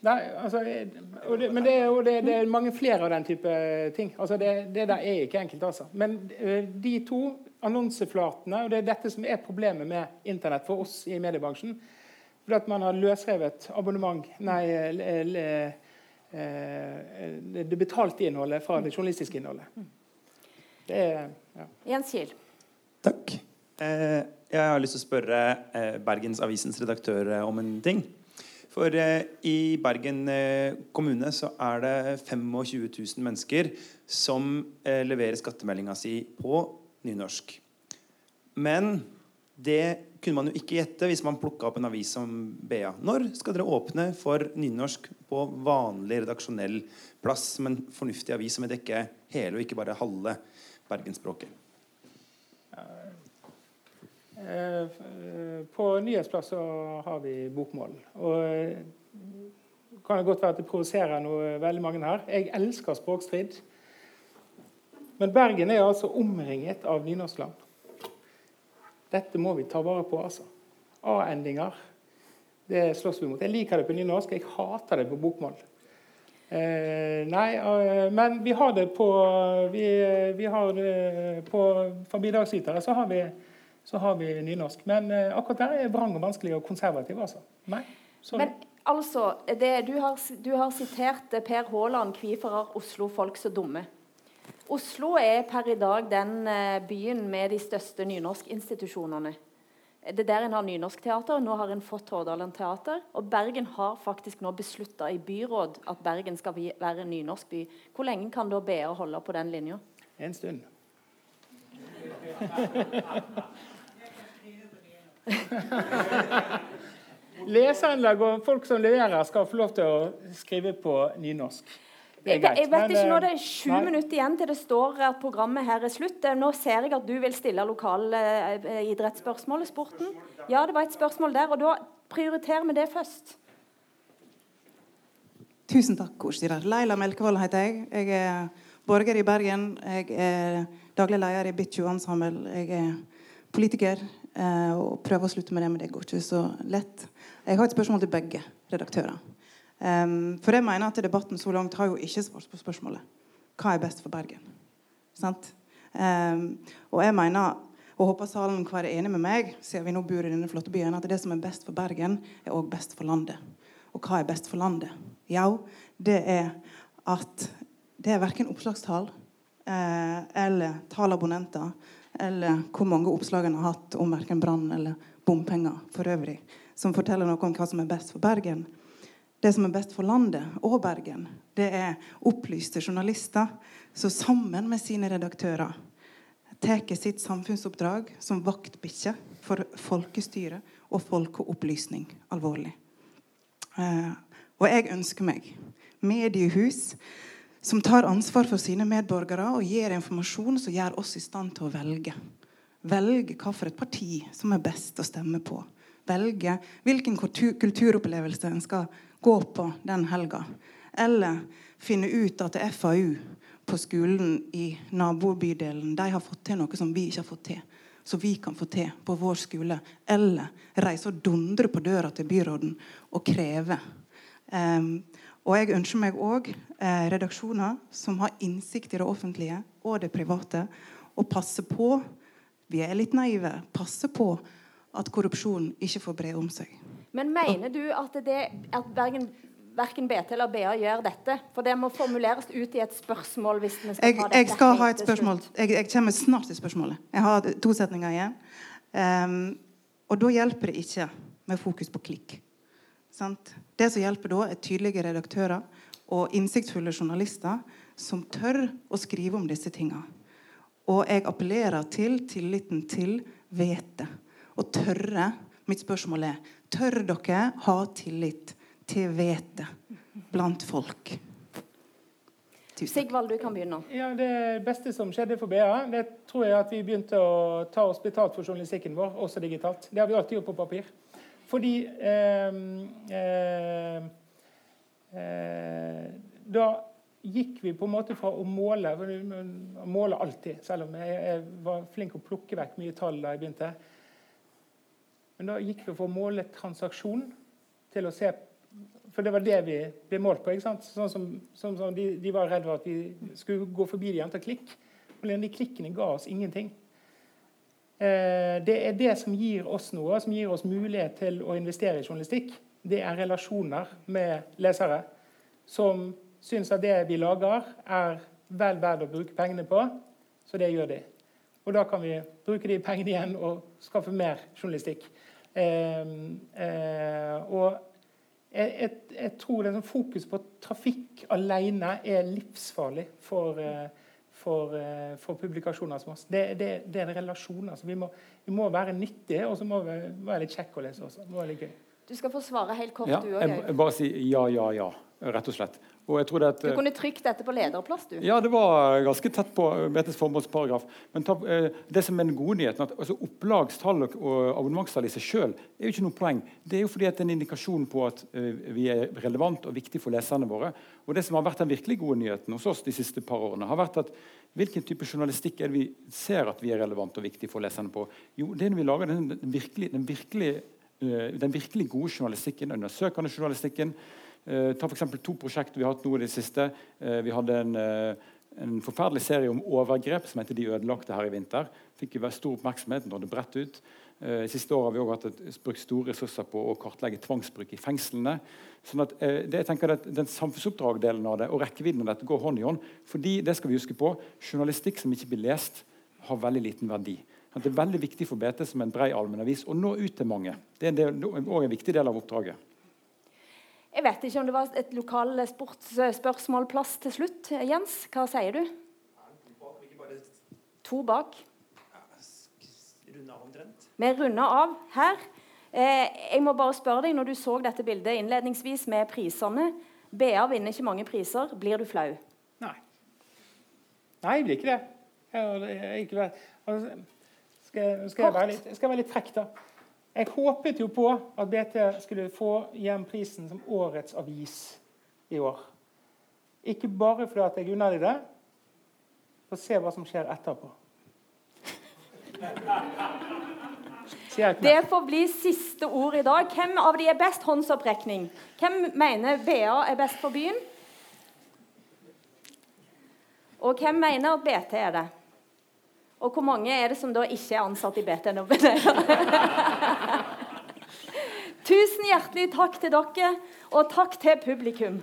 Nei, altså, det, men det, det, det, er mange flere av den type ting. Altså det, det der er ikke enkelt. altså. Men eh, de to annonseflatene, og det er dette som er problemet med Internett for oss i mediebransjen, fordi at man har løsrevet abonnement Nei, le, le, le, det betalte innholdet fra det journalistiske innholdet. Det er ja. Jens Kiel. Takk. Eh, jeg har lyst til å spørre Bergens Avisens redaktør om en ting. For eh, i Bergen eh, kommune så er det 25 000 mennesker som eh, leverer skattemeldinga si på nynorsk. Men det kunne man jo ikke gjette hvis man plukka opp en avis som BA. Når skal dere åpne for nynorsk på vanlig redaksjonell plass som en fornuftig avis som vil dekke hele og ikke bare halve bergensspråket? Eh, på Nyhetsplass så har vi bokmål. Og det kan godt være at det provoserer noe veldig mange her. Jeg elsker språkstrid. Men Bergen er altså omringet av nynorskland. Dette må vi ta vare på. altså. A-endinger. Det slåss vi mot. Jeg liker det på nynorsk, jeg hater det på bokmål. Eh, nei, eh, men vi har det på vi, vi har det på, For så har vi, så har vi nynorsk. Men eh, akkurat der er vrang og vanskelig og konservativ. altså. Nei, sorry. Men altså, det, du, har, du har sitert eh, Per Haaland 'Hvorfor er Oslo-folk så dumme'? Oslo er per i dag den eh, byen med de største nynorskinstitusjonene. Det er der en har nynorskteater, og nå har en fått Hordaland Teater. Og Bergen har faktisk nå beslutta i byråd at Bergen skal være en nynorsk by. Hvor lenge kan da BA holde på den linja? En stund. Leserinnlegg og folk som leverer, skal få lov til å skrive på nynorsk. Jeg, jeg vet men, ikke når eh, det er sju nei. minutter igjen til det står at programmet her er slutt. Eh, Nå ser jeg at du vil stille lokale eh, idrettsspørsmål i sporten. Ja, det var et spørsmål der, og da prioriterer vi det først. Tusen takk, ordstyrer. Leila Melkevold heter jeg. Jeg er borger i Bergen. Jeg er daglig leder i Bitchu Ensemble. Jeg er politiker eh, og prøve å slutte med det, men det går ikke så lett. Jeg har et spørsmål til begge redaktører. Um, for jeg mener at debatten så langt har jo ikke svart på spørsmålet hva er best for Bergen. Sant? Um, og jeg mener, og håper salen kan være enig med meg, siden vi nå bor i denne flotte byen, at det som er best for Bergen, er òg best for landet. Og hva er best for landet? Ja, det er at det er verken oppslagstall eh, eller tall abonnenter eller hvor mange oppslag en har hatt om verken brann eller bompenger for øvrig, som forteller noe om hva som er best for Bergen. Det som er best for landet og Bergen, det er opplyste journalister som sammen med sine redaktører tar sitt samfunnsoppdrag som vaktbikkje for folkestyre og folkeopplysning alvorlig. Eh, og jeg ønsker meg mediehus som tar ansvar for sine medborgere og gir informasjon som gjør oss i stand til å velge. Velge hva for et parti som er best å stemme på. Velge hvilken kulturopplevelse en skal gå på den helga. Eller finne ut at FAU på skolen i nabobydelen de har fått til noe som vi ikke har fått til. Så vi kan få til på vår skole. Eller reise og dundre på døra til byråden og kreve. Um, og jeg ønsker meg òg eh, redaksjoner som har innsikt i det offentlige og det private, og passe på Vi er litt naive. Passe på at korrupsjon ikke får bre om seg. Men mener du at, det, at Bergen, verken BT eller BA gjør dette? For det må formuleres ut i et spørsmål hvis vi skal Jeg, ha dette jeg skal ha et spørsmål. Jeg, jeg kommer snart til spørsmålet. Jeg har to setninger igjen. Um, og da hjelper det ikke med fokus på klikk. Sant? Det som hjelper da, er tydelige redaktører og innsiktsfulle journalister som tør å skrive om disse tingene. Og jeg appellerer til tilliten til vete. Og tørre Mitt spørsmål er tør dere ha tillit til vete blant folk? Sigvald, du kan begynne. Ja, Det beste som skjedde for BA, det tror jeg at vi begynte å ta oss betalt for journalistikken vår, også digitalt. Det har vi alltid gjort på papir. Fordi eh, eh, Da gikk vi på en måte fra å måle for måle alltid, selv om jeg, jeg var flink å plukke vekk mye tall da jeg begynte. Men da gikk vi fra å måle transaksjon til å se For det var det vi ble målt på. Sånn som, sånn som de, de var redd for at vi skulle gå forbi de jenta klikk. Men de klikkene ga oss ingenting. Eh, det er det som gir oss noe, som gir oss mulighet til å investere i journalistikk. Det er relasjoner med lesere som syns at det vi lager, er vel verdt å bruke pengene på. Så det gjør de. Og da kan vi bruke de pengene igjen og skaffe mer journalistikk. Eh, eh, og jeg, jeg, jeg tror det er sånn fokus på trafikk alene er livsfarlig for, eh, for, eh, for publikasjoner som oss. Det, det, det er en relasjon. altså vi må, vi må være nyttige, og så må vi være litt kjekke å lese også. Det må være litt gøy. Du skal få svare helt kort, Ja, du jeg, òg. jeg bare si ja, ja, ja, rett og slett. At, Du kunne trykt dette på lederplass, du. Ja, det var ganske tett på BTs formålsparagraf. Men ta, eh, det som er den gode nyheten, at altså, opplagstall og, abonnementstall i seg sjøl er jo ikke noe poeng. Det er jo fordi det er en indikasjon på at eh, vi er relevant og viktig for leserne våre. Og det som har vært den virkelig gode nyheten hos oss de siste par årene, har vært at hvilken type journalistikk er det vi ser at vi er relevant og viktig for leserne på? Jo, det er når vi lager den, virkelig, den, virkelig, den virkelig gode journalistikken, undersøkende journalistikken. Uh, ta f.eks. to prosjekter vi har hatt nå i det siste. Uh, vi hadde en, en, forferdelig serie om overgrep som heter 'De ødelagte' her i vinter. Fikk jo stor oppmerksomhet, nådde bredt ut. Uh, siste året har vi også hatt brukt store ressurser på å kartlegge tvangsbruk i fengslene. Sånn at, uh, det, jeg tenker at Den samfunnsoppdragdelen av det og rekkevidden av dette går hånd i hånd. fordi det skal vi huske på, Journalistikk som ikke blir lest, har veldig liten verdi. Det er veldig viktig for BT som en bred allmennavis å nå ut til mange. Det er òg en viktig del av oppdraget. Jeg vet ikke om det var et lokal sportsspørsmålplass til slutt. Jens, hva sier du? To bak. Vi runder av her. Eh, jeg må bare spørre deg, når du så dette bildet innledningsvis med prisene BA vinner ikke mange priser. Blir du flau? Nei. Nei, jeg blir ikke det. Jeg, jeg, jeg, altså, skal, skal, jeg være litt, jeg være litt frekk, da? Jeg håpet jo på at BT skulle få hjem prisen som årets avis i år. Ikke bare fordi at jeg unner dem det, for se hva som skjer etterpå. Det får bli siste ord i dag. Hvem av de er best håndsopprekning? Hvem mener BA er best for byen? Og hvem mener at BT er det? Og hvor mange er det som da ikke er ansatt i BT nå? Tusen hjertelig takk til dere, og takk til publikum.